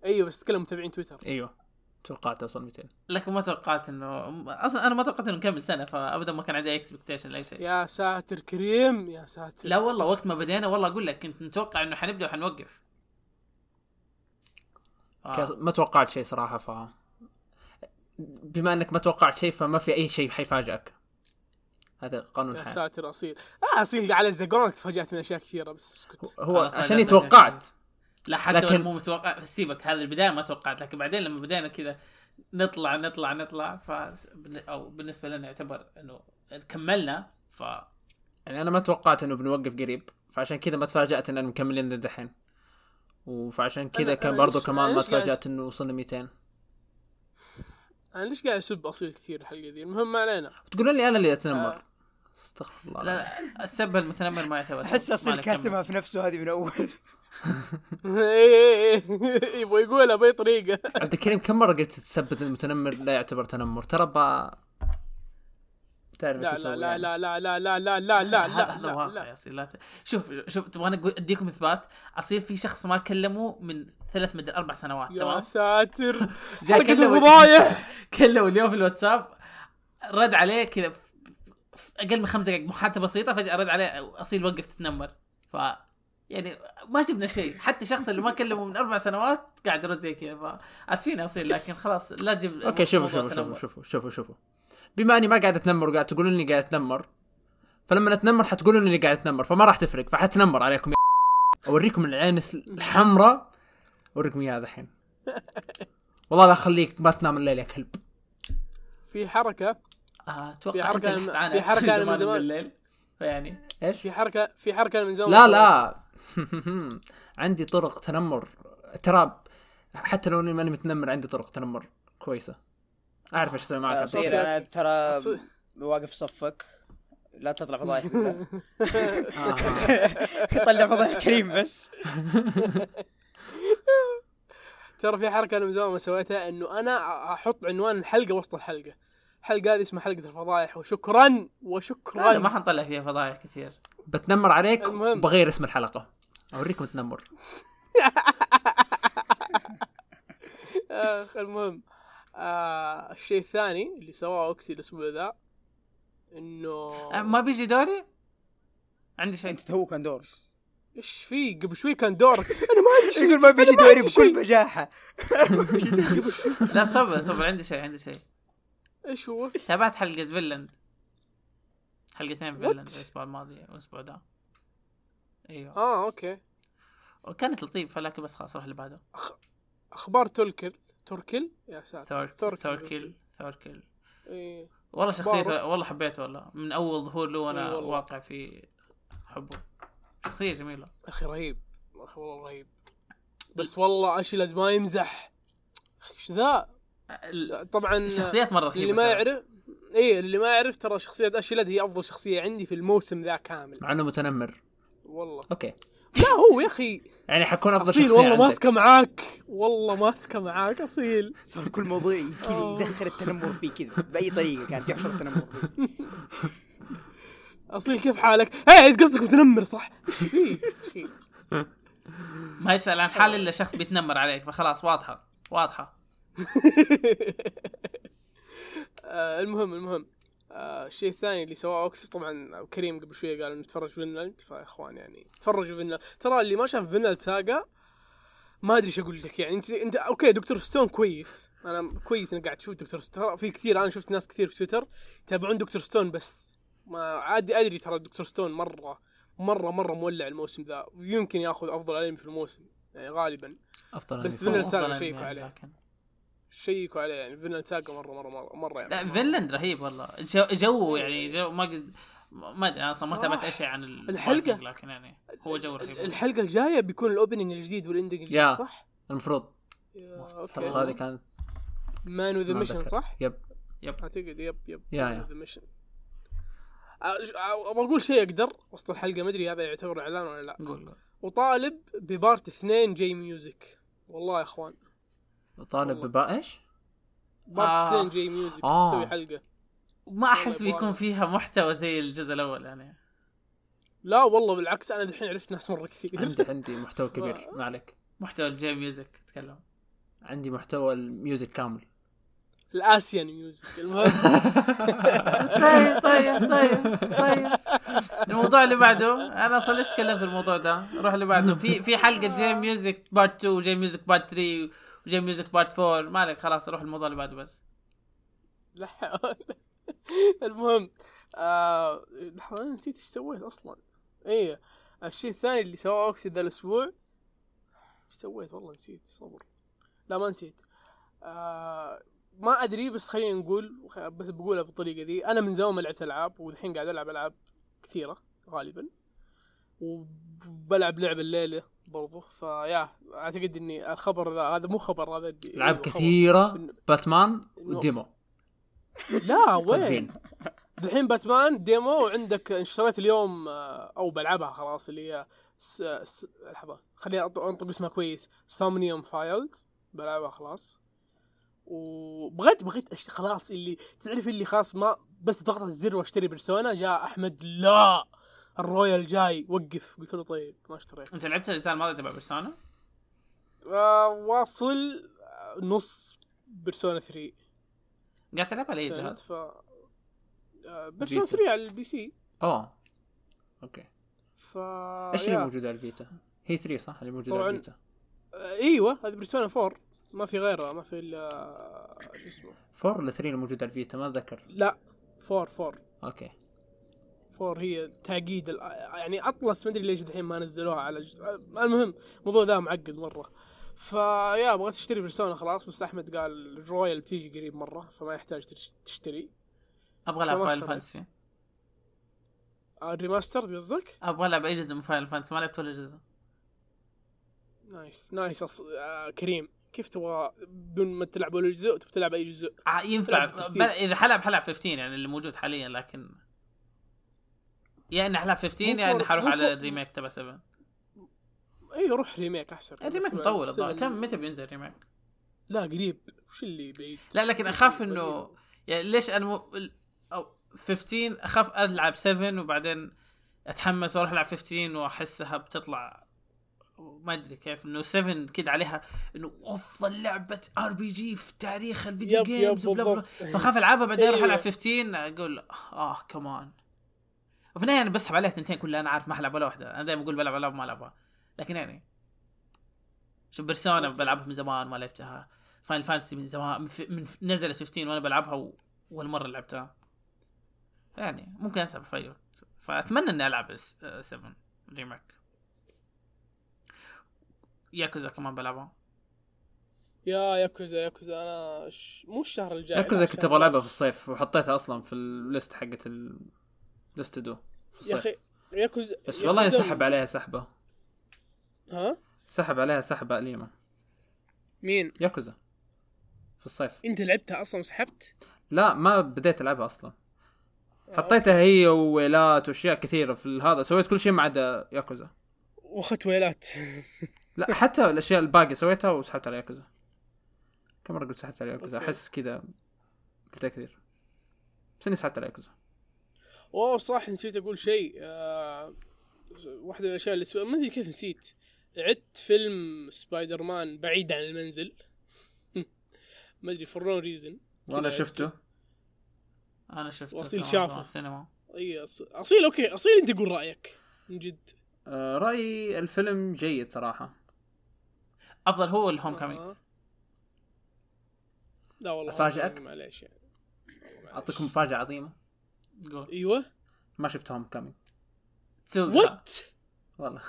[SPEAKER 1] أيوه بس اتكلم متابعين تويتر.
[SPEAKER 2] أيوه. توقعت توصل 200
[SPEAKER 4] لكن ما توقعت انه أصلا أنا ما توقعت إنه نكمل سنة فابدا ما كان عندي expectation لأي شيء.
[SPEAKER 1] يا ساتر كريم يا ساتر.
[SPEAKER 4] لا والله وقت ما بدينا والله أقول لك كنت متوقع إنه حنبدأ وحنوقف. آه.
[SPEAKER 2] ما توقعت شيء صراحة ف بما إنك ما توقعت شيء فما في أي شيء حيفاجئك. هذا قانون
[SPEAKER 1] يا ساتر أصيل. آه أصيل على الزقرون تفاجأت من أشياء كثيرة بس اسكت.
[SPEAKER 2] هو عشان توقعت.
[SPEAKER 4] لا حتى
[SPEAKER 2] لكن-.
[SPEAKER 4] مو متوقع سيبك هذا البداية ما توقعت لكن بعدين لما بدينا كذا نطلع نطلع نطلع ف أو بالنسبة لنا يعتبر إنه كملنا ف
[SPEAKER 2] يعني أنا ما توقعت إنه بنوقف قريب فعشان كذا ما تفاجأت اننا مكملين للدحين وفعشان كذا كان برضو كمان ما
[SPEAKER 1] تفاجأت
[SPEAKER 2] إنه وصلنا 200
[SPEAKER 1] أنا ليش قاعد أسب أصيل كثير الحلقة ذي المهم ما علينا
[SPEAKER 2] تقولون لي أنا اللي أتنمر
[SPEAKER 1] آه.
[SPEAKER 2] استغفر الله
[SPEAKER 4] لا لا السب المتنمر ما يعتبر.
[SPEAKER 3] أحس
[SPEAKER 4] نكمل.
[SPEAKER 3] كاتمها في نفسه هذه من
[SPEAKER 1] أول يبغى يقولها بأي طريقة.
[SPEAKER 2] عبد الكريم كم مرة قلت تثبت المتنمر؟ لا يعتبر تنمر. ترى با تعرف
[SPEAKER 1] لا لا لا
[SPEAKER 2] يعني.
[SPEAKER 1] لا لا لا لا لا لا لا لا لا
[SPEAKER 4] واقع
[SPEAKER 1] لا.
[SPEAKER 4] يا لا ت... شوف شوف أقول- أديكم إثبات. اصير في شخص ما كلمه من ثلاث مدري أربع سنوات
[SPEAKER 1] يا
[SPEAKER 4] تمام؟
[SPEAKER 1] ساتر.
[SPEAKER 4] جاء
[SPEAKER 1] حلقة
[SPEAKER 4] كلمه اليوم في الواتساب رد عليه كذا أقل من خمس دقائق محادثه بسيطة فجأة رد عليه أصيل وقف تتنمر. ف يعني ما جبنا شيء. حتى الشخص اللي ما كلمه من أربع سنوات قاعد يرد زي كذا. فاسفين يا اصيل لكن خلاص لا تجيب
[SPEAKER 2] أوكي شوفوا شوفوا. شوفوا شوفوا شوفوا شوفوا. بما أني ما قاعد أتنمر وقاعد تقولون اني قاعد أتنمر فلما اتنمر حتقولون اني قاعد أتنمر فما راح تفرق. فحتنمر عليكم. يا أوريكم العين الحمراء. أوريكم إياها الحين. والله لا أخليك ما تنام الليل يا كلب.
[SPEAKER 1] في حركة.
[SPEAKER 4] آه،
[SPEAKER 1] في
[SPEAKER 4] أتوقع
[SPEAKER 1] أنا-
[SPEAKER 4] حتعاني.
[SPEAKER 1] في حركة أنا من
[SPEAKER 4] زمان. بالليل فيعني
[SPEAKER 2] إيش؟
[SPEAKER 1] في حركه في حركة من زمان.
[SPEAKER 2] لا لا. عندي طرق تنمر ترى حتى لو إني ماني متنمر عندي طرق تنمر كويسة أعرف إيش أسوي معك
[SPEAKER 3] اصير
[SPEAKER 2] الكريم.
[SPEAKER 3] أنا ترى. واقف صفك لا تطلع فضايح.
[SPEAKER 2] آه.
[SPEAKER 3] طلع فضايح كريم بس
[SPEAKER 1] ترى في حركة أنا من زمان ما سويتها إنه أنا أحط عنوان الحلقة وسط الحلقة الحلقة هذه اسمها حلقة الفضايح وشكرا وشكرا
[SPEAKER 4] لا، ما حنطلع فيها فضايح كثير.
[SPEAKER 2] بتنمر عليك
[SPEAKER 1] المهم.
[SPEAKER 2] بغير اسم الحلقة. أوريكم تنمر.
[SPEAKER 1] آخ المهم. آه الشيء الثاني اللي سواه أوكسي الأسبوع ذا إنه
[SPEAKER 4] آه، ما بيجي دوري؟ عندي شيء.
[SPEAKER 3] أنت تو كان دور.
[SPEAKER 1] إيش في؟ قبل شوي كان دورك أنا ما عندي شيء.
[SPEAKER 3] يقول ما بيجي دوري. بكل
[SPEAKER 1] بجاحة.
[SPEAKER 4] لا صبر صبر عندي شيء عندي شيء.
[SPEAKER 1] إيش هو؟
[SPEAKER 4] تابعت حلقة فينلاند حلقتين? فينلاند الأسبوع الماضي والاسبوع ده. أيوه.
[SPEAKER 1] آه okay.
[SPEAKER 4] وكانت لطيفة لكن بس خلاص روح اللي بعده.
[SPEAKER 1] أخبار تولكل توركل يا ساتر.
[SPEAKER 4] ثور ثوركل ثوركل
[SPEAKER 1] إيه.
[SPEAKER 4] والله شخصيته. والله حبيته والله. من أول ظهور له وأنا
[SPEAKER 1] والله.
[SPEAKER 4] واقع في حبه. شخصية جميلة.
[SPEAKER 1] أخي رهيب. أخي والله رهيب. بس والله اشلد ما يمزح. أخي إيش ذا؟ طبعا
[SPEAKER 4] الشخصيات مرة رهيبة
[SPEAKER 1] اللي ما. يعرف إيه اللي ما يعرف ترى شخصية اشلد هي أفضل شخصية عندي في الموسم ذا كامل
[SPEAKER 2] مع إنه متنمر
[SPEAKER 1] والله
[SPEAKER 2] أوكي
[SPEAKER 1] لا هو يا أخي
[SPEAKER 2] يعني حكون أفضل
[SPEAKER 1] أصيل
[SPEAKER 2] شخصية
[SPEAKER 1] والله
[SPEAKER 2] عندك.
[SPEAKER 1] ماسكة معاك والله ماسكة معاك أصيل
[SPEAKER 3] صار كل موضوع كذا
[SPEAKER 1] آه.
[SPEAKER 3] يدخل التنمر فيه كذا بأي طريقة كانت يحشر التنمر فيه
[SPEAKER 1] أصيل كيف حالك؟ هي قصدك متنمر صح؟
[SPEAKER 4] ما يسأل عن حال إلا شخص بيتنمر عليك فخلاص واضحة واضحة
[SPEAKER 1] آه المهم المهم. آه الشيء الثاني اللي سواه اوكس طبعا كريم قبل شوية قال نتفرج فينلاند. فيا اخوان يعني تفرجوا فينلاند. ترى اللي ما شاف فينلاند ساجا ما أدري إيش أقول لك. يعني أنت أنت okay دكتور ستون كويس. أنا كويس انك قاعد تشوف دكتور ستون. ترى في كثير أنا شفت ناس كثير في تويتر يتابعون دكتور ستون بس. ما عادي أدري ترى دكتور ستون مرة مرة مرة مولع الموسم ذا. ويمكن ياخذ أفضل انمي في الموسم يعني غالبا.
[SPEAKER 2] أفضل
[SPEAKER 1] بس فينلاند
[SPEAKER 4] أفضل
[SPEAKER 1] شيكوا عليه.
[SPEAKER 4] لكن.
[SPEAKER 1] شيكوا عليه يعني فينلاند ساجا مره مره مره مرة يعني
[SPEAKER 4] لا
[SPEAKER 1] مرة.
[SPEAKER 4] فينلاند رهيب والله جو, جو يعني جو ما قد ما أدري أنا أصلا ما. تابعت أي شيء عن ال-
[SPEAKER 1] الحلقة.
[SPEAKER 4] لكن يعني هو جو رهيب
[SPEAKER 1] الحلقة الجاية بيكون ال opening الجديد وال ending
[SPEAKER 2] الجديد.
[SPEAKER 1] صح؟
[SPEAKER 2] المفروض
[SPEAKER 1] okay
[SPEAKER 2] الحلقة هذه كانت Man
[SPEAKER 1] With
[SPEAKER 2] Mission.
[SPEAKER 1] صح؟
[SPEAKER 2] yep
[SPEAKER 4] yep
[SPEAKER 1] أعتقد يب يب yeah-
[SPEAKER 2] yeah.
[SPEAKER 1] with the Mission. أ- أبغى أقول شيء أقدر وسط الحلقة ما أدري هذا يعتبر إعلان ولا لا
[SPEAKER 4] قول
[SPEAKER 1] وطالب ب part اثنين J-Music والله يا إخوان
[SPEAKER 2] طالب. ببا إيش؟
[SPEAKER 1] part
[SPEAKER 4] آه.
[SPEAKER 1] اثنين J-Music
[SPEAKER 2] آه.
[SPEAKER 1] تسوي حلقة
[SPEAKER 4] ما
[SPEAKER 1] أحس
[SPEAKER 4] بيكون. فيها محتوى زي الجزء الأول يعني
[SPEAKER 1] لا والله بالعكس أنا الحين عرفت ناس مرة كثير
[SPEAKER 2] عندي عندي محتوى كبير ما عليك
[SPEAKER 4] محتوى ال J-Music تتكلم
[SPEAKER 2] عندي محتوى ال music كامل
[SPEAKER 1] ال Asian music المهم
[SPEAKER 4] طيب طيب طيب طيب الموضوع اللي بعده أنا أصلا ليش تكلمت في الموضوع ده نروح اللي بعده في في حلقة J-Music part 2 و J-Music part 3 وجي music part 4 ما عليك خلاص نروح الموضوع اللي بعده بس.
[SPEAKER 1] لا. المهم آه... لحظة أنا نسيت إيش سويت أصلا. إيه الشيء الثاني اللي سواه أوكسي ذا الأسبوع. إيش سويت؟ والله نسيت صبر. لا ما نسيت. آه... ما أدري بس خلينا نقول بس بقولها بالطريقة دي أنا من زمان ما لعبت ألعاب والحين قاعد ألعب ألعاب كثيرة غالبا. وبلعب لعبة الليلة. برضو. فيا أعتقد إني الخبر ذا هذا مو خبر هذا
[SPEAKER 2] العاب.
[SPEAKER 1] كثيرة
[SPEAKER 2] Batman
[SPEAKER 1] و
[SPEAKER 2] demo.
[SPEAKER 1] لا وين. الحين. Batman demo وعندك اشتريت اليوم آه، أو بلعبها خلاص اللي هي س... س... لحظة خليني أنطق اسمها كويس. Somnium Files بلعبها خلاص. وبغيت بغيت أشت... خلاص اللي تعرف اللي خلاص ما بس ضغطت الزر وأشتري Persona جاء أحمد لا! ال Royal جاي وقف. قلت له طيب ما اشتريت.
[SPEAKER 4] أنت لعبت الاجزاء الماضيه تبع Persona؟
[SPEAKER 1] آه واصل آه، نص Persona 3
[SPEAKER 4] قاعد تلعب على
[SPEAKER 1] أي
[SPEAKER 4] جهاز؟
[SPEAKER 1] ف آه، Persona
[SPEAKER 2] Vita.
[SPEAKER 1] 3 على ال PC.
[SPEAKER 2] أوه. okay.
[SPEAKER 1] ف
[SPEAKER 2] إيش اللي. موجود على ال Vita؟ هي 3 صح؟ اللي موجود. على ال Vita
[SPEAKER 1] آه، إيوه هذه Persona 4 ما في غيرها ما في إلا شو اسمه؟
[SPEAKER 2] 4 ولا 3 اللي موجود على ال Vita ما أتذكر.
[SPEAKER 1] لا 4 4
[SPEAKER 2] okay.
[SPEAKER 1] 4 هي تعقيد يعني Atlus ما أدري ليش الحين ما نزلوها على جزء المهم الموضوع ذا معقد مرة فيا بغيت اشتري Persona خلاص بس أحمد قال ال Royal بتيجي قريب مرة فما يحتاج تش- تشتري
[SPEAKER 4] أبغى العب
[SPEAKER 1] Final.
[SPEAKER 4] Fantasy
[SPEAKER 1] ال remaster قصدك؟
[SPEAKER 4] أبغى العب اي جزء من Final Fantasy ما لعبت ولا جزء
[SPEAKER 1] nice nice أص... آه كريم كيف تبغى بدون ما تلعب ولا جزء تبغى تلعب أي جزء؟
[SPEAKER 4] آه، ينفع. بل... إذا حلعب حلعب 15 يعني اللي موجود حاليا لكن يا اني حلعب 15
[SPEAKER 1] مو
[SPEAKER 4] يا اني حروح
[SPEAKER 1] مو
[SPEAKER 4] على
[SPEAKER 1] ال
[SPEAKER 4] remake تبع 7
[SPEAKER 1] اي روح remake أحسن.
[SPEAKER 4] ال
[SPEAKER 1] remake
[SPEAKER 4] مطول الظاهر. كم متى بينزل ال remake؟
[SPEAKER 1] لا قريب. وش اللي بعيد؟
[SPEAKER 4] لا لكن أخاف إنه يعني ليش أنا م... ال- أو 15 أخاف ألعب 7 وبعدين أتحمس وأروح ألعب 15 وأحسها بتطلع. ما أدري كيف. إنه 7 كده عليها إنه أفضل لعبة RPG في تاريخ الفيديو
[SPEAKER 1] يب- games.
[SPEAKER 4] فأخاف ألعبها بعدين
[SPEAKER 1] أروح.
[SPEAKER 4] ألعب 15 أقول آه كمان وفي النهاية أنا بسحب عليها ثنتين كلها أنا عارف ما العب ولا واحدة. أنا دائما أقول بلعب ألعاب ما ألعبها. لكن يعني شوف Persona بلعبها من زمان ما لعبتها. Final Fantasy من زمان من, من نزلت 15 وأنا بلعبها و... اول مره لعبتها. يعني ممكن أسحب في أي وقت. فأتمنى إني ألعب 7 remake Yakuza كمان بلعبها.
[SPEAKER 1] يا Yakuza Yakuza أنا ش... مو الشهر الجاي
[SPEAKER 2] ياكوزا كنت أبغى
[SPEAKER 1] ألعبها.
[SPEAKER 2] في الصيف وحطيتها أصلا في ال list حقت ال list دو
[SPEAKER 1] يا أخي ياكوزا
[SPEAKER 2] بس والله انسحب عليها سحبة.
[SPEAKER 1] ها؟
[SPEAKER 2] سحب عليها سحبة أليمة.
[SPEAKER 1] مين؟
[SPEAKER 2] ياكوزا. في الصيف.
[SPEAKER 1] أنت لعبتها أصلا وسحبت؟
[SPEAKER 2] لا ما بديت ألعبها أصلا. حطيتها هي وويلات وأشياء كثيرة في هذا. سويت كل شيء ما عدا ياكوزا.
[SPEAKER 1] وأخذت ويلات.
[SPEAKER 2] لا حتى الأشياء الباقية سويتها وسحبت على ياكوزا. كم مرة قلت سحبت على ياكوزا. أحس كذا. قلتها كثير. بس إني سحبت على ياكوزا.
[SPEAKER 1] أوه صح نسيت أقول شيء. آه... واحدة من الأشياء اللي سو... ما أدري كيف نسيت. عدت فيلم سبايدر مان بعيد عن المنزل. ما أدري for no reason
[SPEAKER 2] وأنا شفته.
[SPEAKER 4] أنا شفته كمان
[SPEAKER 1] شافه.
[SPEAKER 4] السينما
[SPEAKER 1] إي أصيل okay أصيل أنت قول رأيك من جد.
[SPEAKER 2] آه رأيي الفيلم جيد صراحة.
[SPEAKER 4] أفضل هو ال Homecoming
[SPEAKER 1] آه. لا والله
[SPEAKER 2] أفاجئك؟
[SPEAKER 1] معليش يعني.
[SPEAKER 2] أعطيكم مفاجأة عظيمة.
[SPEAKER 4] قول.
[SPEAKER 1] أيوه.
[SPEAKER 2] ما شفت Homecoming
[SPEAKER 4] تسوي
[SPEAKER 1] what
[SPEAKER 2] والله.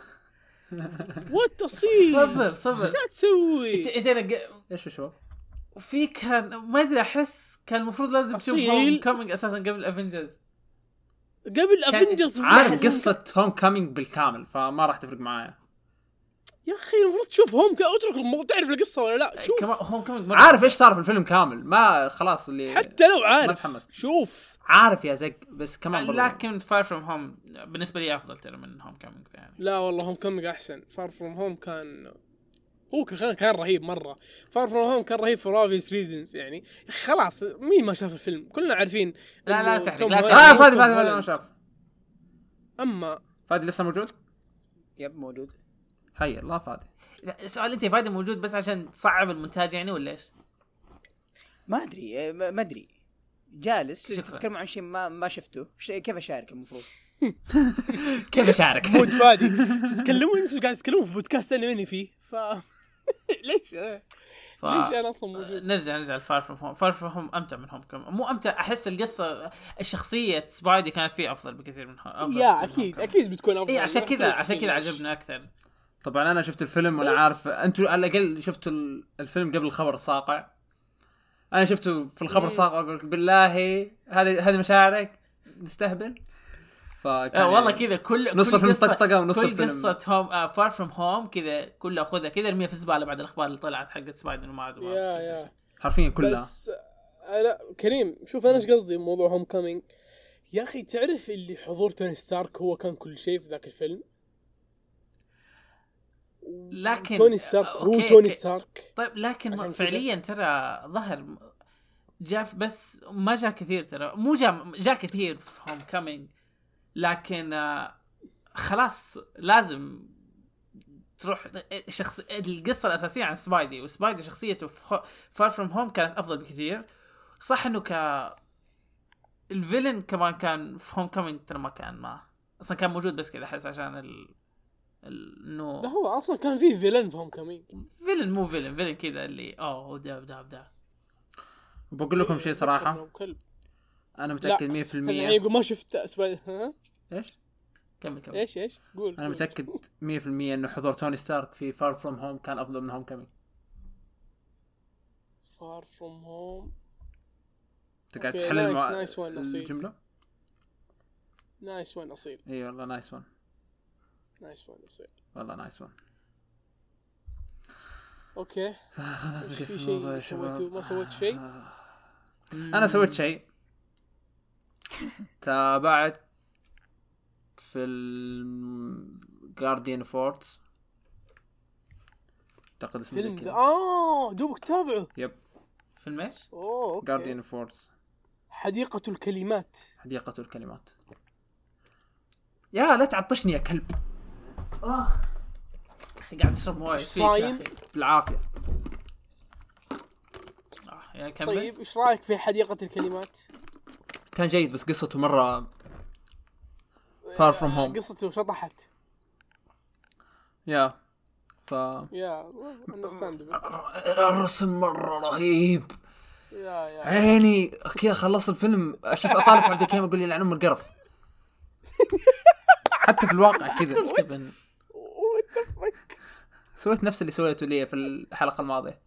[SPEAKER 1] What اصيل
[SPEAKER 4] صبر صبر.
[SPEAKER 1] لا تسوي؟
[SPEAKER 4] انت
[SPEAKER 2] إيش شباب؟
[SPEAKER 4] في كان ما أدري أحس كان المفروض لازم تشوف. Homecoming أساسا قبل Avengers
[SPEAKER 1] قبل Avengers
[SPEAKER 2] عارف قصة Homecoming بالكامل فما راح تفرق معايا.
[SPEAKER 1] يا أخي المفروض تشوف Home كا اترك تعرف القصة ولا لا؟ شوف.
[SPEAKER 4] كمان Home مرة
[SPEAKER 2] عارف إيش صار في الفيلم كامل. ما خلاص اللي
[SPEAKER 1] حتى لو
[SPEAKER 2] ما
[SPEAKER 1] عارف.
[SPEAKER 2] تحمست.
[SPEAKER 1] شوف.
[SPEAKER 2] عارف يا زق بس كمان برضو.
[SPEAKER 4] لكن Far From Home بالنسبة لي أفضل ترى من Homecoming يعني.
[SPEAKER 1] لا والله Homecoming أحسن. Far From Home كان هو كان كان رهيب مرة. Far From Home كان رهيب for obvious reasons يعني. خلاص مين ما شاف الفيلم؟ كلنا عارفين
[SPEAKER 4] لا، لا تحرق، لا تحرق.
[SPEAKER 2] فادي
[SPEAKER 1] توم
[SPEAKER 2] فادي فادي ما. شاف.
[SPEAKER 1] اما
[SPEAKER 2] فادي لسه موجود؟
[SPEAKER 3] yep موجود.
[SPEAKER 2] حي الله فادي
[SPEAKER 4] السؤال أنت فادي موجود بس عشان تصعب المونتاج يعني ولا إيش؟
[SPEAKER 3] ما أدري آه، ما ما أدري. جالس. تتكلم عن شيء ما ما شفته. ش- كيف أشارك المفروض؟
[SPEAKER 2] كيف أشارك؟
[SPEAKER 1] mood فادي. تتكلمون؟ أنتوا قاعد تتكلمون في بودكاست أنا ماني فيه. ف ليش؟
[SPEAKER 4] ف...
[SPEAKER 1] ليش أنا أصلا موجود؟
[SPEAKER 4] نرجع نرجع ل Far From Home Far From Home أمتع من Homecoming مو أمتع أحس القصة الشخصية Spidey كانت فيه أفضل بكثير من Home
[SPEAKER 1] يا أكيد أكيد بتكون أفضل.
[SPEAKER 4] اي عشان كذا عشان كذا. عجبنا أكثر.
[SPEAKER 2] طبعا أنا شفت الفيلم
[SPEAKER 1] وأنا
[SPEAKER 2] عارف أنتوا على الأقل شفتوا ال- الفيلم قبل الخبر الساقع. أنا شفته في الخبر الساقع قلت بالله هذه هذه مشاعرك نستهبل. فكان
[SPEAKER 4] آه والله كذا كل
[SPEAKER 2] نص
[SPEAKER 4] كل
[SPEAKER 2] الفيلم
[SPEAKER 4] قصة-
[SPEAKER 2] طقطقة ونص
[SPEAKER 4] كل
[SPEAKER 2] الفيلم-
[SPEAKER 4] قصة Home Far From Home كذا كلها خذها كذا ارميها في الزباله بعد الأخبار اللي طلعت حقت Spider وما عاد
[SPEAKER 1] يا
[SPEAKER 2] حرفيا كلها.
[SPEAKER 1] بس أنا كريم شوف أنا إيش قصدي بموضوع Homecoming يا أخي تعرف اللي حضور توني ستارك هو كان كل شيء في ذاك الفيلم؟
[SPEAKER 4] لكن
[SPEAKER 1] توني ستارك هو
[SPEAKER 4] okay،
[SPEAKER 1] توني. ستارك
[SPEAKER 4] طيب لكن. فعليا ترى ظهر جاء بس ما جاء كثير ترى مو جاء جاء كثير في Homecoming لكن آه، خلاص لازم تروح شخص القصة الأساسية عن سبايدي وسبايدي شخصيته في Far From Home كانت أفضل بكثير صح إنه ك ال villain كمان كان في Homecoming ترى ما كان ما أصلا كان موجود بس كذا أحس عشان ال- إنه
[SPEAKER 1] ده هو أصلا كان فيه villain في Homecoming
[SPEAKER 4] villain مو villain villain كذا اللي اوه ده ده ده.
[SPEAKER 2] بقول لكم شيء
[SPEAKER 1] صراحة.
[SPEAKER 2] أنا متأكد 100%
[SPEAKER 1] الحين يقول ما شفت سبايدر ها؟
[SPEAKER 2] إيش؟
[SPEAKER 4] كمل كمل.
[SPEAKER 1] إيش إيش؟ قول أنا.
[SPEAKER 2] متأكد 100% إنه حضور توني ستارك في Far From Home كان أفضل من Homecoming
[SPEAKER 1] Far From Home
[SPEAKER 2] أنت قاعد تحلل nice-
[SPEAKER 1] nice one أصيل.
[SPEAKER 2] الجملة؟
[SPEAKER 1] nice one أصيل.
[SPEAKER 2] إي والله nice
[SPEAKER 1] one nice اصيل
[SPEAKER 2] والله nice one
[SPEAKER 1] okay
[SPEAKER 2] خلاص
[SPEAKER 1] في شيء. سويتوه ما سويت شيء
[SPEAKER 2] أنا سويت شيء. تابعت فيلم Garden of Words أعتقد اسمه
[SPEAKER 1] فيلم. آه دوبك تابعه.
[SPEAKER 2] yep.
[SPEAKER 4] فيلم إيش؟
[SPEAKER 1] أوه okay.
[SPEAKER 2] Garden of Words
[SPEAKER 1] حديقة الكلمات.
[SPEAKER 2] حديقة الكلمات. يا لا تعطشني يا كلب.
[SPEAKER 4] أخي قاعد اشرب مويه
[SPEAKER 1] صايم
[SPEAKER 4] أخي.
[SPEAKER 2] بالعافية.
[SPEAKER 4] آه، كمل.
[SPEAKER 1] طيب إيش رأيك في حديقة الكلمات؟
[SPEAKER 2] كان جيد بس قصته مرة Far From Home
[SPEAKER 1] قصته شطحت.
[SPEAKER 2] يا ف
[SPEAKER 1] يا
[SPEAKER 2] الرسم مرة رهيب.
[SPEAKER 1] يا يا.
[SPEAKER 2] عيني. كذا خلصت الفيلم. أشوف أطالع في عبد الكريم أقول لي لعن ام القرف حتى في الواقع كذا. سويت نفس اللي سويته لي في الحلقة الماضية.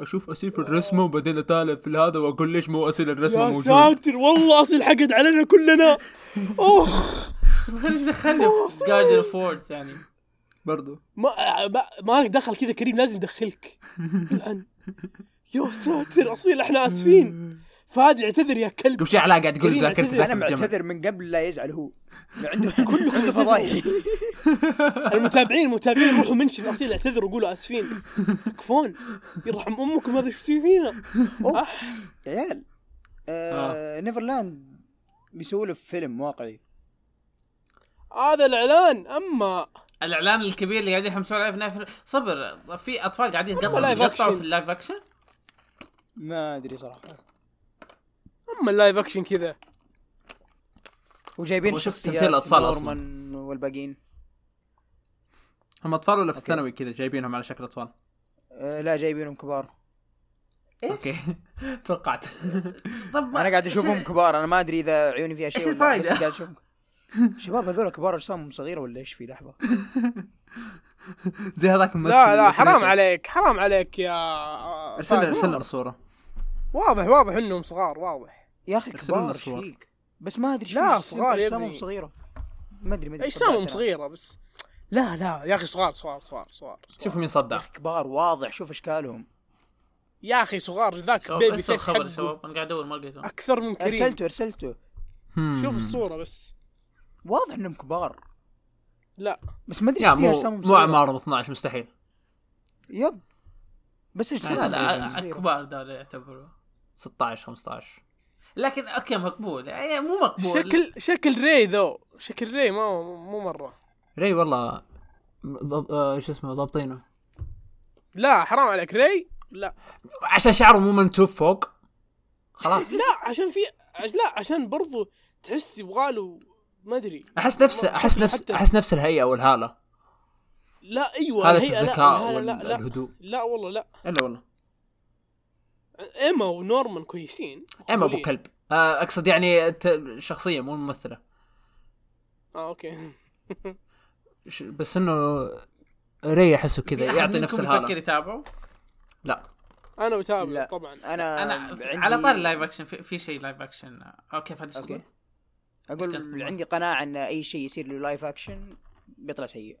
[SPEAKER 2] أشوف اسيل في الرسمة وبعدين اطالع في هذا وأقول ليش مو اسيل الرسمة
[SPEAKER 1] يا
[SPEAKER 2] موجود؟
[SPEAKER 1] ساتر والله اصيل حقد علينا كلنا. اوه
[SPEAKER 4] إيش دخلني في Garden of Words يعني؟
[SPEAKER 1] برضو. ما ما, ما لك دخل كذا كريم لازم ندخلك الآن. يا ساتر اصيل إحنا آسفين. فادي اعتذر يا كلب.
[SPEAKER 2] يقول
[SPEAKER 1] كريم
[SPEAKER 2] ذاكرتي
[SPEAKER 1] اعتذر.
[SPEAKER 2] أنا.
[SPEAKER 3] معتذر من قبل لا يزعل هو. عنده عنده فضايح.
[SPEAKER 1] المتابعين المتابعين روحوا mention. اصيل اعتذروا وقولوا آسفين. تكفون. يرحم أمكم هذا شو تسوي فينا.
[SPEAKER 3] عيال. آه. Neverland بيسووا له فيلم واقعي.
[SPEAKER 1] هذا الإعلان. اما
[SPEAKER 4] الإعلان الكبير اللي قاعدين يحمسون عليه في صبر. في أطفال قاعدين يقطعوا. في ال live action
[SPEAKER 3] ما أدري صراحة.
[SPEAKER 1] اما ال live action كذا.
[SPEAKER 3] وجايبين شخصيات
[SPEAKER 2] تمثيل الأطفال أصلاً.
[SPEAKER 3] نورمان والباقيين.
[SPEAKER 2] هم أطفال ولا في. الثانوي كذا جايبينهم على شكل أطفال؟
[SPEAKER 3] آه لا جايبينهم كبار.
[SPEAKER 2] okay. توقعت.
[SPEAKER 4] طب
[SPEAKER 3] أنا قاعد أشوفهم كبار. أنا ما أدري إذا عيوني فيها شيء
[SPEAKER 4] الفايدة؟
[SPEAKER 3] بس قاعد أشوفهم. شباب هذول كبار أجسامهم صغيرة ولا إيش في لحظة؟
[SPEAKER 2] زي هذاك الممثل
[SPEAKER 1] لا لا حرام عليك حرام عليك يا
[SPEAKER 2] أرسل
[SPEAKER 1] فادي.
[SPEAKER 2] أرسل الصورة
[SPEAKER 1] واضح واضح إنهم صغار واضح.
[SPEAKER 3] يا
[SPEAKER 2] أخي
[SPEAKER 3] كبار. شيك. بس ما أدري
[SPEAKER 1] لا، صغار
[SPEAKER 3] اجسامهم. صغيرة. ما أدري ما أدري
[SPEAKER 1] اجسامهم. صغيرة بس. لا لا يا أخي صغار صغار صغار صغار, صغار.
[SPEAKER 2] شوفوا مين صدع.
[SPEAKER 3] كبار واضح. شوف إشكالهم.
[SPEAKER 1] يا أخي صغار ذاك بيبي فيس
[SPEAKER 4] خبر شباب. أنا قاعد أدور ما لقيته.
[SPEAKER 1] أكثر من كريم.
[SPEAKER 3] أرسلته
[SPEAKER 2] أرسلته.
[SPEAKER 1] شوف الصورة بس.
[SPEAKER 3] واضح إنهم كبار.
[SPEAKER 1] لا.
[SPEAKER 3] بس ما أدري
[SPEAKER 2] يا
[SPEAKER 3] إيش فيها
[SPEAKER 2] مو
[SPEAKER 3] اجسامهم
[SPEAKER 2] مو. أعمارهم 12 مستحيل.
[SPEAKER 3] yep. بس
[SPEAKER 4] لا
[SPEAKER 3] اجسامهم
[SPEAKER 4] لا
[SPEAKER 3] صغيرة.
[SPEAKER 4] كبار دول يعتبروا.
[SPEAKER 2] 16 15
[SPEAKER 4] لكن okay مقبول. يعني مو مقبول.
[SPEAKER 1] شكل شكل ري ذو شكل ري ما مو مرة.
[SPEAKER 2] ري والله ضب... آه، شو اسمه ضابطينه.
[SPEAKER 1] لا حرام عليك. ري؟ لا.
[SPEAKER 2] عشان شعره مو منتوف فوق. خلاص.
[SPEAKER 1] لا عشان في لا عشان برضو تحس يبغاله ما أدري.
[SPEAKER 2] أحس نفس
[SPEAKER 1] أحس
[SPEAKER 2] نفس
[SPEAKER 1] حتى-
[SPEAKER 2] أحس نفس الهيئة والهالة.
[SPEAKER 1] لا أيوه لا،
[SPEAKER 2] الذكاء
[SPEAKER 1] لا لا لا.
[SPEAKER 2] والهدوء
[SPEAKER 1] لا والله لا.
[SPEAKER 2] إلا والله.
[SPEAKER 1] إيما ونورمان كويسين.
[SPEAKER 2] اما
[SPEAKER 1] أبو.
[SPEAKER 2] كلب. آه، أقصد يعني ت- شخصية مو ممثلة.
[SPEAKER 1] آه okay.
[SPEAKER 2] ش- بس إنه ري احسه كذا يعطي نفس الهالة.
[SPEAKER 4] يفكر يتابعه
[SPEAKER 2] لا.
[SPEAKER 1] أنا بتابع
[SPEAKER 3] لا.
[SPEAKER 1] طبعا.
[SPEAKER 3] أنا
[SPEAKER 4] أنا
[SPEAKER 3] عندي-
[SPEAKER 4] على طار ال live action في, في شيء live action. okay فهد إيش
[SPEAKER 3] okay.
[SPEAKER 4] أقول؟
[SPEAKER 3] عندي قناعة إن أي شيء يصير له لايف أكشن بيطلع سيء.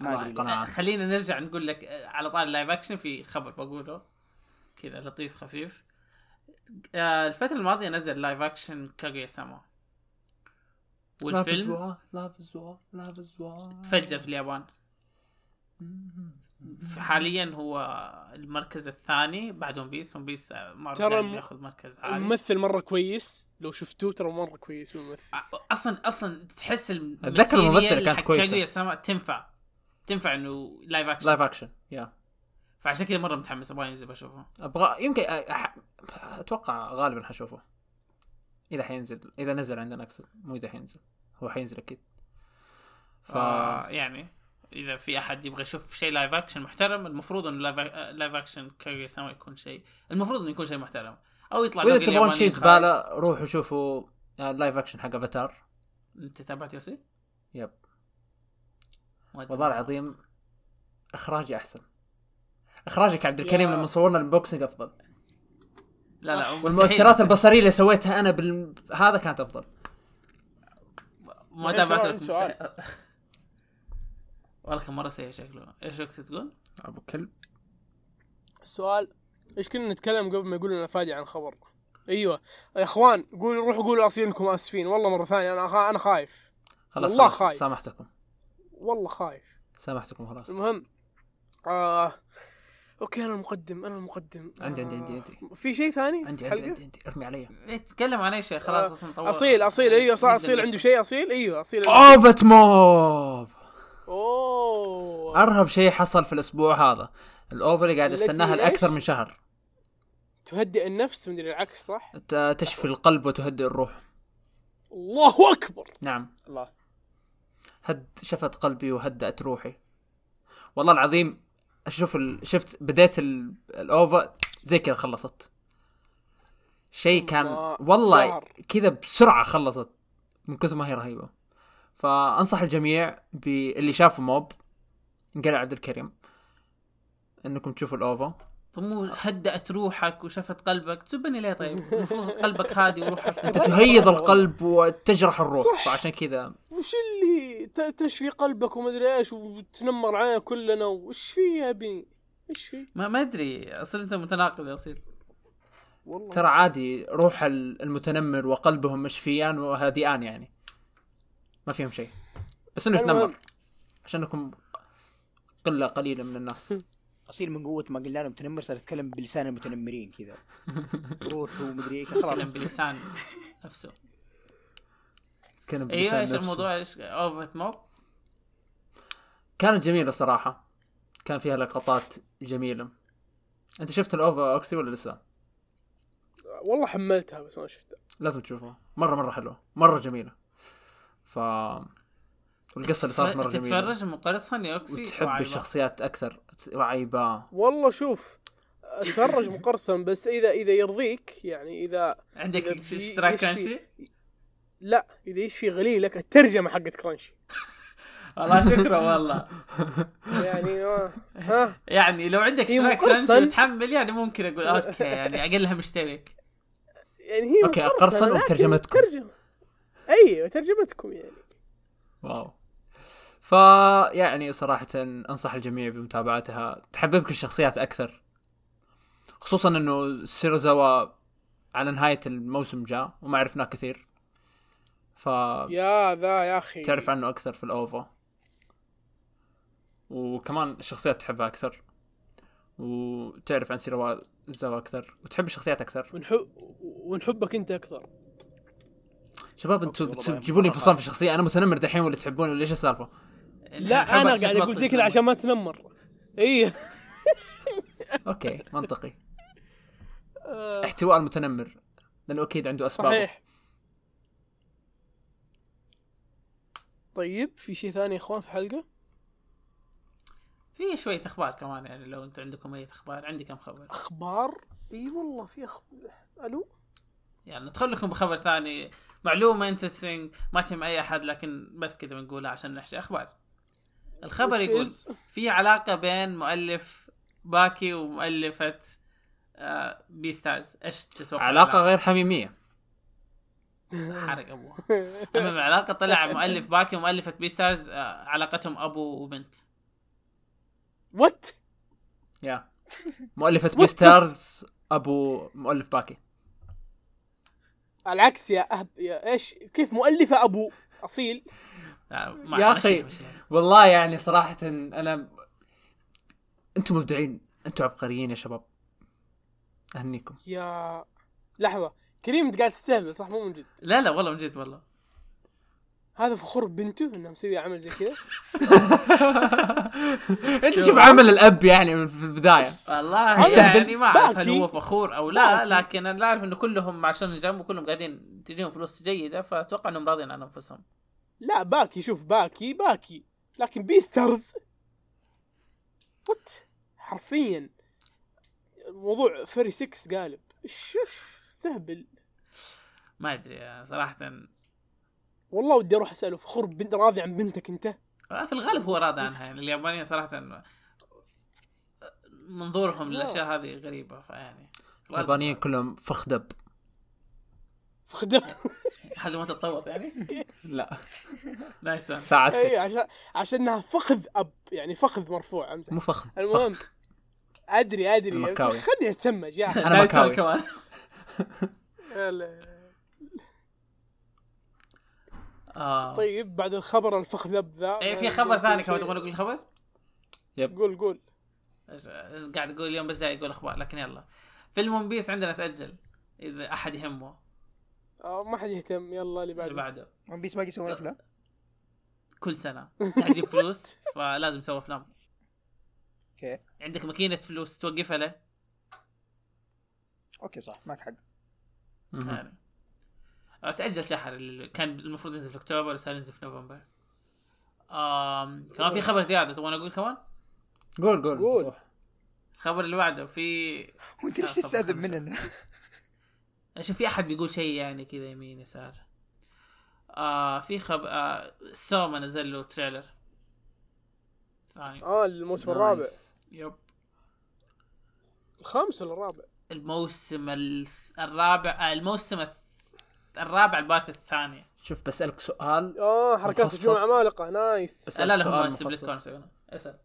[SPEAKER 3] ما
[SPEAKER 4] أدري خلينا نرجع نقول لك آه، على طار ال live action في خبر بقوله. كذا لطيف خفيف. آه، الفترة الماضية نزل live action كاغويا ساما والفيلم تفجر في اليابان. حاليا هو المركز الثاني بعد One Piece One Piece آه، معروف
[SPEAKER 1] ترى
[SPEAKER 4] ياخذ مركز عالي.
[SPEAKER 1] الممثل مرة كويس. لو شفتوه ترى مرة كويس الممثل.
[SPEAKER 4] أصلا أصلا تحس الم-
[SPEAKER 2] أتذكر الممثلة
[SPEAKER 4] ال
[SPEAKER 2] material
[SPEAKER 4] كاغويا ساما تنفع. تنفع إنه live action
[SPEAKER 2] live action يا
[SPEAKER 4] فعشان كذا مرة متحمس أبغى ينزل بشوفه.
[SPEAKER 2] أبغى يمكن أح... أتوقع غالبا حشوفه. إذا حينزل إذا نزل عندنا أقصد مو إذا حينزل. هو حينزل أكيد. ف
[SPEAKER 4] آه يعني إذا في أحد يبغى يشوف شيء live action محترم المفروض إنه live, action كاغويا ساما يكون شيء المفروض إنه يكون شيء محترم. أو يطلع وإذا
[SPEAKER 2] تبغون شيء. زبالة روحوا شوفوا ال live action حق افاتار
[SPEAKER 4] أنت تابعت يوسف؟ yep.
[SPEAKER 2] والله العظيم إخراجي أحسن. اخراجك عبد الكريم لما صورنا ال boxing افضل.
[SPEAKER 4] لا لا
[SPEAKER 2] والمؤثرات البصرية اللي سويتها أنا بال... هذا كانت أفضل.
[SPEAKER 4] ما تابعت
[SPEAKER 1] سؤال؟
[SPEAKER 4] مستحيل. والله كان مرة سيء شكله. إيش وقت تقول؟
[SPEAKER 2] أبو كلب.
[SPEAKER 1] السؤال إيش كنا نتكلم قبل ما يقولوا لنا فادي عن خبر؟ أيوه. يا إخوان قولوا روحوا قولوا اصيل انكم آسفين. والله مرة ثانية أنا خا... أنا خايف.
[SPEAKER 2] خلاص
[SPEAKER 1] والله
[SPEAKER 2] خلاص،
[SPEAKER 1] خايف.
[SPEAKER 2] سامحتكم.
[SPEAKER 1] والله خايف.
[SPEAKER 2] سامحتكم خلاص.
[SPEAKER 1] المهم آه... okay أنا المقدم أنا المقدم.
[SPEAKER 2] عندي- عندي-
[SPEAKER 1] آه،
[SPEAKER 2] عندي- عندي.
[SPEAKER 1] في شيء ثاني
[SPEAKER 2] عندي عندي؟ عندي, عندي. ارمي علي.
[SPEAKER 4] تتكلم عن أي شيء خلاص
[SPEAKER 1] آه،
[SPEAKER 4] أصلا طول
[SPEAKER 1] أصيل أصيل أيوه صح
[SPEAKER 4] أصيل.
[SPEAKER 1] عنده شيء أصيل أيوه أصيل.
[SPEAKER 2] OVA موب
[SPEAKER 1] أوه.
[SPEAKER 2] أرهب شيء حصل في الأسبوع هذا. الأوفر اللي قاعد
[SPEAKER 1] أستناها؟
[SPEAKER 2] لأكثر من شهر.
[SPEAKER 1] تهدئ النفس مدري العكس صح؟
[SPEAKER 2] تشفي القلب وتهدئ الروح.
[SPEAKER 1] الله أكبر.
[SPEAKER 2] نعم.
[SPEAKER 3] الله.
[SPEAKER 2] هد شفت قلبي وهدأت روحي. والله العظيم أشوف ال... شفت بديت ال... الاوفا زي كذا خلصت. شيء كان
[SPEAKER 1] الله
[SPEAKER 2] والله. كذا بسرعة خلصت من كثر ما هي رهيبة. فأنصح الجميع باللي شافوا موب قال عبد الكريم إنكم تشوفوا الاوفا
[SPEAKER 4] طب مو هدأت روحك وشفت قلبك. تسبني ليه طيب؟ المفروض قلبك هادي وروحك
[SPEAKER 2] أنت تهيض القلب وتجرح الروح.
[SPEAKER 1] صح.
[SPEAKER 2] فعشان كذا.
[SPEAKER 1] وش اللي تشفي قلبك ومدري إيش وتنمر علينا كلنا؟ وش في يا ابني إيش في؟
[SPEAKER 4] ما ما أدري. اصل أنت متناقض يا أصيل.
[SPEAKER 1] والله
[SPEAKER 2] ترى عادي روح ال- المتنمر وقلبهم مشفيان وهادئان يعني. ما فيهم شيء. بس
[SPEAKER 1] إنه.
[SPEAKER 2] يتنمر. عشانكم قلة قليلة من الناس.
[SPEAKER 3] أصيل من قوة ما قلنا له متنمر صار يتكلم بلسان المتنمرين كذا. روح ومدري إيه خلاص.
[SPEAKER 4] تكلم بلسان نفسه.
[SPEAKER 2] كان
[SPEAKER 4] أيوه
[SPEAKER 2] بلسان
[SPEAKER 4] إيش
[SPEAKER 2] نفسه.
[SPEAKER 4] الموضوع؟ إيش؟ اوفت موب
[SPEAKER 2] كانت جميله صراحة كان فيها لقطات جميلة. أنت شفت الاوفا أوكسي ولا لسه؟
[SPEAKER 1] والله حملتها بس ما شفتها.
[SPEAKER 2] لازم تشوفها. مرة مرة حلوة. مرة جميلة. ف والقصة اللي صارت مرة جميلة.
[SPEAKER 4] تتفرج مقرصا يا اوكسي
[SPEAKER 2] وتحب
[SPEAKER 4] وعيبة.
[SPEAKER 2] الشخصيات أكثر وعيبة.
[SPEAKER 1] والله شوف أتفرج مقرصن بس إذا إذا يرضيك يعني إذا
[SPEAKER 4] عندك
[SPEAKER 1] إذا
[SPEAKER 4] اشتراك كرانشي؟
[SPEAKER 1] لا إذا يشفي غليلك الترجمة حقت كرانشي.
[SPEAKER 4] والله شكرا والله.
[SPEAKER 1] يعني ها؟
[SPEAKER 4] يعني لو عندك اشتراك. Crunchy وتحمل يعني ممكن أقول okay يعني أقلها مشترك.
[SPEAKER 1] يعني هي
[SPEAKER 2] okay،
[SPEAKER 1] مقرصنة،
[SPEAKER 2] قرصن
[SPEAKER 1] لكن
[SPEAKER 2] وبترجمتكم.
[SPEAKER 1] ترجمة أيوه ترجمتكم يعني.
[SPEAKER 2] wow. فيعني صراحة أنصح الجميع بمتابعتها تحببك الشخصيات أكثر. خصوصا إنه سيريزاوا على نهاية الموسم جاء وما عرفناه كثير. ف
[SPEAKER 1] يا ذا يا أخي.
[SPEAKER 2] تعرف عنه أكثر في ال OVA. وكمان الشخصيات تحبها أكثر. وتعرف عن سيريزاوا أكثر. وتحب الشخصيات أكثر.
[SPEAKER 1] ونحب ونحبك أنت أكثر.
[SPEAKER 2] شباب أنتم
[SPEAKER 3] okay، والله
[SPEAKER 2] تجيبوني
[SPEAKER 3] مرة
[SPEAKER 2] انفصام في الشخصيه أنا متنمر دحين ولا تحبوني ولا إيش السالفة؟
[SPEAKER 1] لا
[SPEAKER 4] أنا
[SPEAKER 1] قاعد أقول زي كذا عشان ما تنمر. إي.
[SPEAKER 2] okay منطقي.
[SPEAKER 1] آه،
[SPEAKER 2] احتواء المتنمر. لأنه أكيد عنده اسباب
[SPEAKER 1] صحيح. طيب في شيء ثاني يا إخوان في الحلقة؟
[SPEAKER 4] في شوية أخبار كمان يعني لو أنتم عندكم أي أخبار. عندي كم خبر.
[SPEAKER 1] أخبار؟ إي والله في أخبار ألو؟
[SPEAKER 4] يعني ندخل لكم بخبر ثاني. معلومة interesting ما تهم أي أحد لكن بس كذا بنقولها عشان نحشي أخبار. الخبر يقول
[SPEAKER 1] is-
[SPEAKER 4] في علاقة بين مؤلف باكي ومؤلفة آه Beastars إيش تتوقع؟
[SPEAKER 2] علاقة غير حميمية.
[SPEAKER 4] حرق أبوه. المهم علاقة طلع مؤلف باكي ومؤلفة Beastars آه علاقتهم أبو وبنت.
[SPEAKER 1] what
[SPEAKER 2] يا
[SPEAKER 1] What
[SPEAKER 2] Beastars أبو مؤلف باكي.
[SPEAKER 1] العكس يا أهب يا إيش؟ كيف مؤلفة أبو؟
[SPEAKER 4] أصيل. ما-
[SPEAKER 2] يا.
[SPEAKER 4] مشي.
[SPEAKER 2] والله يعني صراحة أنا أنتم مبدعين أنتم عبقريين يا شباب أهنيكم
[SPEAKER 1] يا لحظة كريم أنت قاعد تستهبل صح مو من جد
[SPEAKER 4] لا لا والله من جد والله
[SPEAKER 1] هذا فخور ببنته انها مسويه عمل زي كذا
[SPEAKER 2] أنت شوف عمل الأب يعني من في البداية
[SPEAKER 4] والله يعني ما أعرف هل. هو فخور أو لا
[SPEAKER 1] باكي.
[SPEAKER 4] لكن أنا أعرف إنه كلهم عشان جنبه كلهم قاعدين تجيهم فلوس جيدة فأتوقع إنهم راضيين عن أنفسهم
[SPEAKER 1] لا باكي شوف باكي باكي. لكن Beastars. وات حرفيا. الموضوع فري 6 قالب. إيش إيش؟ استهبل
[SPEAKER 4] ما أدري صراحة.
[SPEAKER 1] والله ودي أروح أسأله. فخور بنت راضي عن بنتك أنت؟
[SPEAKER 4] في الغالب هو راضي عنها. يعني اليابانيين صراحة منظورهم للأشياء هذه غريبة فيعني.
[SPEAKER 2] اليابانيين كلهم فخ دب
[SPEAKER 1] فخدم
[SPEAKER 4] هذا ما تتطوط يعني؟
[SPEAKER 2] لا.
[SPEAKER 4] نايس one.
[SPEAKER 1] اي
[SPEAKER 2] ساعدتك
[SPEAKER 1] عشان عشانها فخذ اب يعني فخذ مرفوع امزح
[SPEAKER 2] مو فخ
[SPEAKER 1] المهم
[SPEAKER 2] فخ.
[SPEAKER 1] أدري. ادري بس
[SPEAKER 2] المكاوي.
[SPEAKER 1] خلني اتسمج يا
[SPEAKER 4] أخي أنا
[SPEAKER 2] مكاوي.
[SPEAKER 4] كمان. آه.
[SPEAKER 1] طيب بعد الخبر الفخذ ذا.
[SPEAKER 4] إيه في خبر ثاني كمان تبغون أقول خبر؟
[SPEAKER 1] قول قول.
[SPEAKER 4] إيش- قاعد أقول اليوم بس جاي أقول أخبار لكن يلا. فيلم ون بيس عندنا تأجل إذا أحد يهمه.
[SPEAKER 1] آه ما حد يهتم. يلا اللي
[SPEAKER 4] اللي
[SPEAKER 1] بعده.
[SPEAKER 4] بعده
[SPEAKER 3] One Piece باقي يسوون أفلام؟
[SPEAKER 4] كل سنة. تجيب فلوس فلازم تسوي أفلام.
[SPEAKER 3] okay.
[SPEAKER 4] عندك ماكينة فلوس توقفها له.
[SPEAKER 3] okay صح. معك حق.
[SPEAKER 4] يعني آه، تأجل شهر كان المفروض ينزل في أكتوبر وصار ينزل في نوفمبر. آم كمان في خبر زيادة تبغون أقول كمان؟
[SPEAKER 2] قول قول.
[SPEAKER 1] قول.
[SPEAKER 4] الخبر اللي بعده في
[SPEAKER 3] وأنت ليش
[SPEAKER 4] آه،
[SPEAKER 3] تستاذن. مننا؟
[SPEAKER 4] شوف في أحد بيقول شيء يعني كذا يمين يسار. آه في خب آه سوما نزل له trailer. ثاني.
[SPEAKER 1] آه الموسم الرابع.
[SPEAKER 4] yep.
[SPEAKER 1] الخامس ولا الرابع؟
[SPEAKER 4] الموسم ال- الرابع آه الموسم الث- الرابع ال part الثاني.
[SPEAKER 2] شوف بسألك سؤال.
[SPEAKER 1] آه حركات. هجوم عمالقه nice
[SPEAKER 2] بس-
[SPEAKER 4] لا لا هم
[SPEAKER 2] مخصص.
[SPEAKER 4] split اسأل.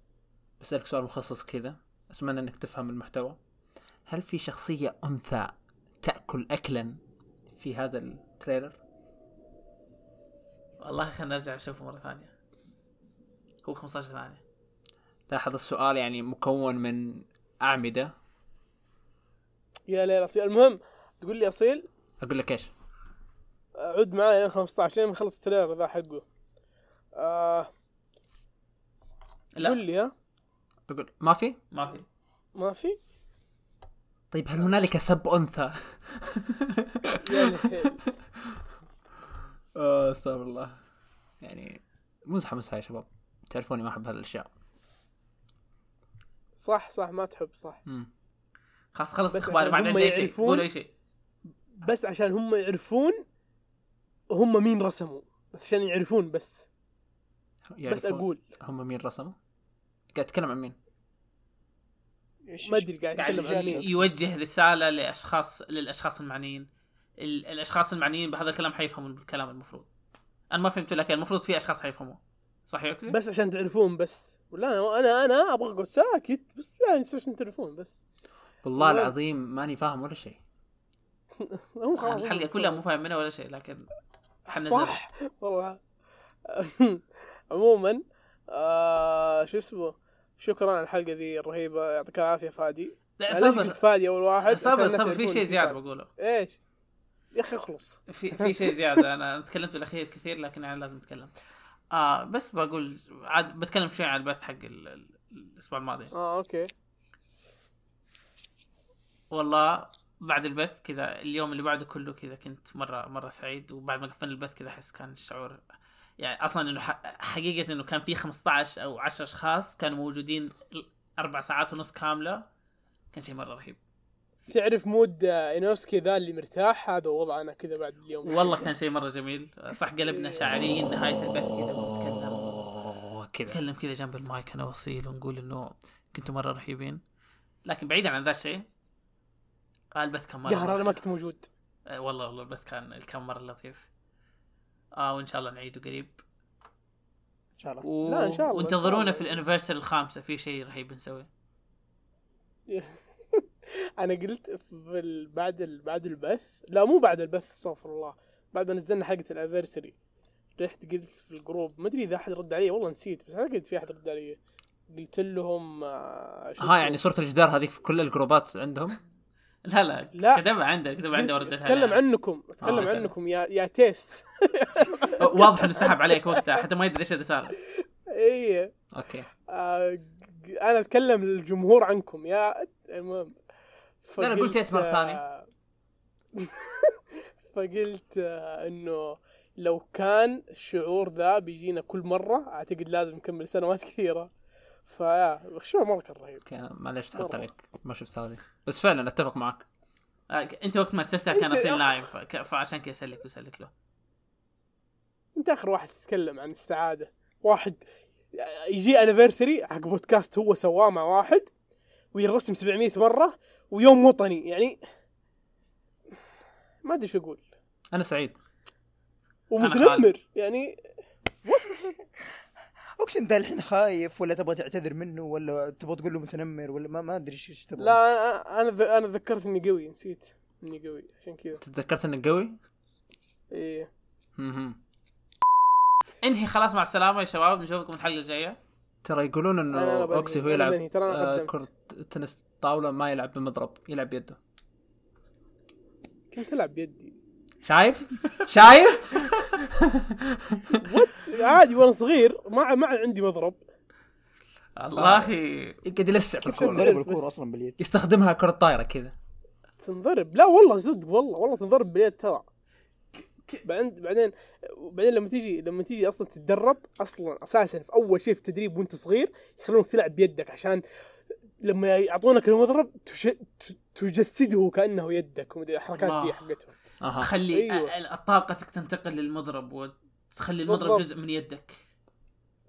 [SPEAKER 2] بسألك سؤال مخصص كذا. أتمنى أنك تفهم المحتوى. هل في شخصية أنثى تأكل أكلا في هذا التريلر؟
[SPEAKER 4] والله خلينا نرجع نشوفه مرة ثانية. هو 15 ثانية.
[SPEAKER 2] لاحظ السؤال يعني مكون من أعمدة.
[SPEAKER 1] يا ليل أصيل. المهم تقول لي أصيل؟
[SPEAKER 2] أقول لك إيش؟
[SPEAKER 1] عد معي لين 15 لين نخلص التريلر ذا حقه. آه
[SPEAKER 4] لا.
[SPEAKER 1] قول لي ها؟
[SPEAKER 2] أقول ما في؟
[SPEAKER 4] ما في.
[SPEAKER 1] ما في؟
[SPEAKER 2] طيب هل هنالك سب أنثى؟
[SPEAKER 1] يا ليل
[SPEAKER 2] آه، استغفر الله. يعني مزحة مزحة يا شباب. تعرفوني ما أحب هالأشياء.
[SPEAKER 1] صح صح ما تحب صح.
[SPEAKER 2] مم.
[SPEAKER 4] خلاص خلص
[SPEAKER 1] بس أخبار
[SPEAKER 4] ما
[SPEAKER 1] هم
[SPEAKER 4] عندي اي شيء قول أي شيء.
[SPEAKER 1] بس عشان هم يعرفون هم مين رسموا. بس عشان يعرفون بس. بس
[SPEAKER 2] يعرفون
[SPEAKER 1] أقول.
[SPEAKER 2] هم مين رسموا؟ قاعد أتكلم عن مين؟
[SPEAKER 1] ما أدري قاعد اتكلم عن مين
[SPEAKER 4] يوجه رسالة لاشخاص للأشخاص المعنيين. ال- الأشخاص المعنيين بهذا الكلام حيفهموا الكلام المفروض. أنا ما فهمت لكن المفروض في أشخاص حيفهموا صح يوكسي؟
[SPEAKER 1] بس عشان تعرفون بس. ولا أنا أنا أبغى أقعد ساكت بس يعني عشان تعرفون بس.
[SPEAKER 2] والله. العظيم ماني فاهم ولا شيء.
[SPEAKER 1] هم خلاص.
[SPEAKER 4] الحلقة كلها مو فاهم منها ولا شيء لكن حننزل
[SPEAKER 1] صح. والله. عموما آه شو اسمه؟ شكرا على الحلقة ذي الرهيبة يعطيك العافية فادي.
[SPEAKER 4] لا
[SPEAKER 1] ليش
[SPEAKER 4] صبر.
[SPEAKER 1] قلت فادي أول واحد؟
[SPEAKER 4] صبر صبر في شيء
[SPEAKER 1] زيادة.
[SPEAKER 4] بقوله.
[SPEAKER 1] إيش؟ يا أخي اخلص.
[SPEAKER 4] في في شيء زيادة. أنا تكلمت بالأخير كثير لكن أنا لازم أتكلم. آه بس بقول عاد بتكلم شوي عن البث حق ال- ال- الأسبوع الماضي.
[SPEAKER 1] آه أوكي.
[SPEAKER 4] والله بعد البث كذا اليوم اللي بعده كله كذا كنت مرة مرة سعيد وبعد ما قفلنا البث كذا أحس كان الشعور يعني أصلا إنه ح- حقيقة إنه كان في 15 أو 10 أشخاص كانوا موجودين أربع ساعات ونص كاملة كان شيء مرة رهيب.
[SPEAKER 1] تعرف mode آه، إينوسكي ذا اللي مرتاح؟ هذا وضعنا كذا بعد اليوم.
[SPEAKER 4] والله كان شيء مرة جميل. صح قلبنا شاعرين نهاية البث كذا
[SPEAKER 2] كذا.
[SPEAKER 4] نتكلم كذا جنب المايك أنا وأصيل ونقول إنه كنتوا مرة رهيبين. لكن بعيدا عن ذا الشيء آه، البث كان مرة
[SPEAKER 1] قهر أنا ما كنت موجود.
[SPEAKER 4] آه، والله والله البث كان كان مرة لطيف. آه وإن شاء الله نعيده قريب.
[SPEAKER 3] إن شاء الله.
[SPEAKER 4] و...
[SPEAKER 1] لا، إن شاء الله،
[SPEAKER 4] وانتظرونا في
[SPEAKER 1] الله.
[SPEAKER 4] ال anniversary الخامسة في شيء رهيب نسويه
[SPEAKER 1] أنا قلت في ال- بعد ال... بعد البث لا مو بعد البث استغفر الله. بعد ما نزلنا حلقه ال anniversary رحت قلت في الجروب ما أدري إذا أحد رد علي والله نسيت بس أعتقد في أحد رد علي. قلت لهم آه،
[SPEAKER 2] ها؟ يعني صورة الجدار هذيك في كل الجروبات عندهم؟
[SPEAKER 4] لا لا
[SPEAKER 1] لا.
[SPEAKER 4] كتبها عندك كتبها عندي وردتها أتكلم.
[SPEAKER 1] عنكم
[SPEAKER 4] أتكلم.
[SPEAKER 1] عنكم يا يا تيس
[SPEAKER 4] واضح إنه سحب عليك وقتها حتى ما يدري إيش الرسالة
[SPEAKER 1] اي
[SPEAKER 2] أوكي
[SPEAKER 1] آه، أنا أتكلم للجمهور عنكم يا المهم
[SPEAKER 2] لا، لا، قلت
[SPEAKER 1] فقلت،
[SPEAKER 2] اسمه الثاني.
[SPEAKER 1] آه، فقلت آه، إنه لو كان الشعور ذا بيجينا كل مرة أعتقد لازم نكمل سنوات كثيرة فيا الشعور مرة كان رهيب
[SPEAKER 2] معلش سحبت. عليك ما شفت هذه. بس فعلا أتفق معك.
[SPEAKER 4] آه، أنت وقت ما ارسلتها كان أصير
[SPEAKER 1] أخ.
[SPEAKER 4] فك- فعشان كذا اسلك واسلك له.
[SPEAKER 1] أنت آخر واحد تتكلم عن السعادة. واحد يجي انيفرساري حق بودكاست هو سواه مع واحد ويرسم 700 مرة ويوم وطني. يعني ما أدري شو أقول.
[SPEAKER 2] أنا سعيد.
[SPEAKER 1] ومتنمر. يعني
[SPEAKER 3] اقسم انت الحين خايف ولا تبغى تعتذر منه ولا تبغى تقول له متنمر ولا ما ما أدري إيش تبغى
[SPEAKER 1] لا أنا- أنا ذ- أنا تذكرت إني قوي نسيت إني قوي عشان كذا
[SPEAKER 2] تذكرت إنك قوي؟
[SPEAKER 1] إيه
[SPEAKER 2] مهم.
[SPEAKER 4] إنهي خلاص مع السلامة يا شباب نشوفكم الحلقة الجاية
[SPEAKER 2] ترى يقولون
[SPEAKER 1] إنه.
[SPEAKER 2] أوكسي هو يلعب آه،. كرة تنس طاولة ما يلعب بمضرب يلعب بيده
[SPEAKER 1] كنت ألعب بيدي
[SPEAKER 2] شايف؟ شايف؟
[SPEAKER 1] وات عادي وأنا صغير ما ما عندي مضرب.
[SPEAKER 4] والله
[SPEAKER 2] يقعد يلسع في. الكورة.
[SPEAKER 3] أصلا باليد؟
[SPEAKER 2] يستخدمها كرة طايرة كذا.
[SPEAKER 1] تنضرب؟ لا والله صدق والله والله تنضرب باليد ترى. بعدين بعدين بعدين لما تيجي لما تيجي أصلا تتدرب أصلا أساسا في أول شيء في التدريب وأنت صغير يخلونك تلعب بيدك عشان لما يعطونك المضرب تجسده كأنه يدك ومدري الحركات دي
[SPEAKER 4] الله.
[SPEAKER 1] حقتهم.
[SPEAKER 2] أها
[SPEAKER 4] تخلي
[SPEAKER 1] أيوة.
[SPEAKER 4] طاقتك تنتقل للمضرب وتخلي المضرب
[SPEAKER 1] بالضبط.
[SPEAKER 4] جزء من يدك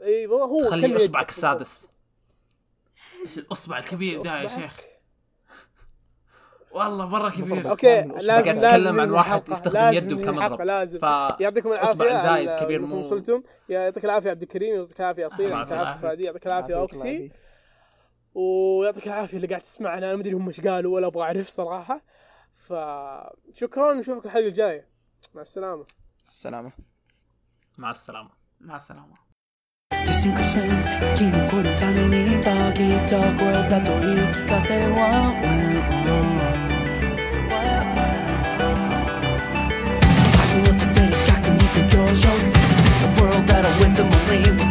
[SPEAKER 1] إي والله هو
[SPEAKER 2] تخلي اصبعك السادس
[SPEAKER 4] إيش الأصبع الكبير ده يا. شيخ والله مرة كبير
[SPEAKER 3] أوكي
[SPEAKER 1] لازم
[SPEAKER 2] تتكلم عن واحد. يستخدم
[SPEAKER 1] لازم
[SPEAKER 2] يده كمضرب.
[SPEAKER 1] لازم
[SPEAKER 2] ف
[SPEAKER 1] يعطيكم
[SPEAKER 2] العافية زايد كبير مو-
[SPEAKER 1] وصلتم يعطيك العافية عبد الكريم يعطيك العافية
[SPEAKER 4] أصيل
[SPEAKER 1] يعطيك
[SPEAKER 4] العافية.
[SPEAKER 1] فادي يعطيك
[SPEAKER 3] العافية أوكسي.
[SPEAKER 1] ويعطيك العافية اللي قاعد تسمعنا أنا ما أدري هم إيش قالوا ولا أبغى أعرف صراحة فشكرا نشوفك الحلقه الجايه مع السلامه
[SPEAKER 3] السلامه
[SPEAKER 2] مع السلامة
[SPEAKER 4] مع السلامه
[SPEAKER 5] 自信こそ生き残るためにたきった声だと言い聞かせは Survival of the fittest 逆に苦行症 It's a world that a wisdom believe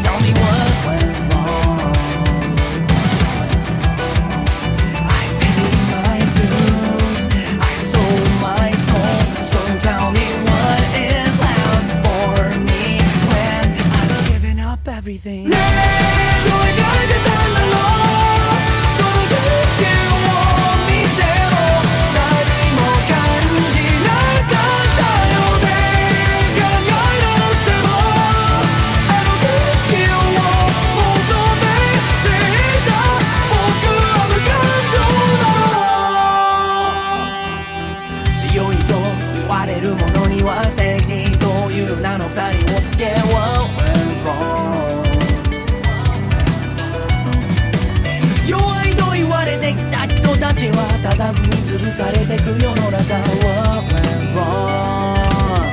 [SPEAKER 5] everything が踏み潰されてく世の中 What went wrong?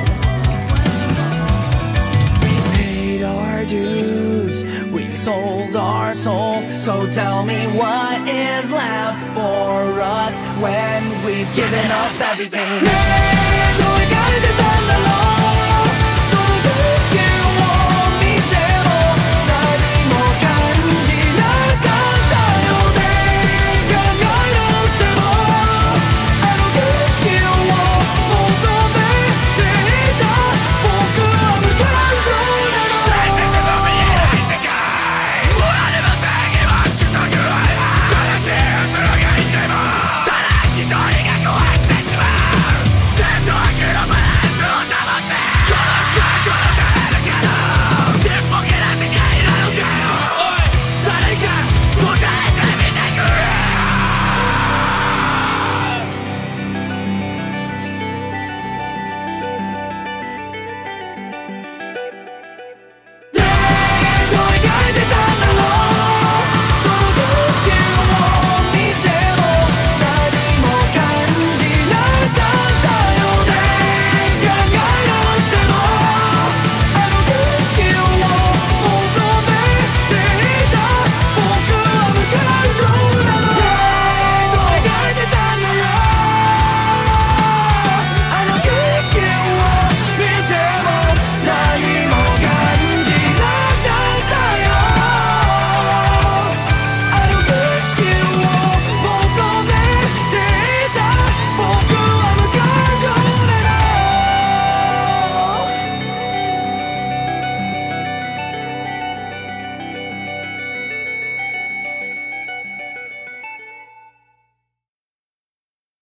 [SPEAKER 5] We paid our dues we sold our souls So tell me what is left for us When we've given up everything 네, 너의 가리들 발라놓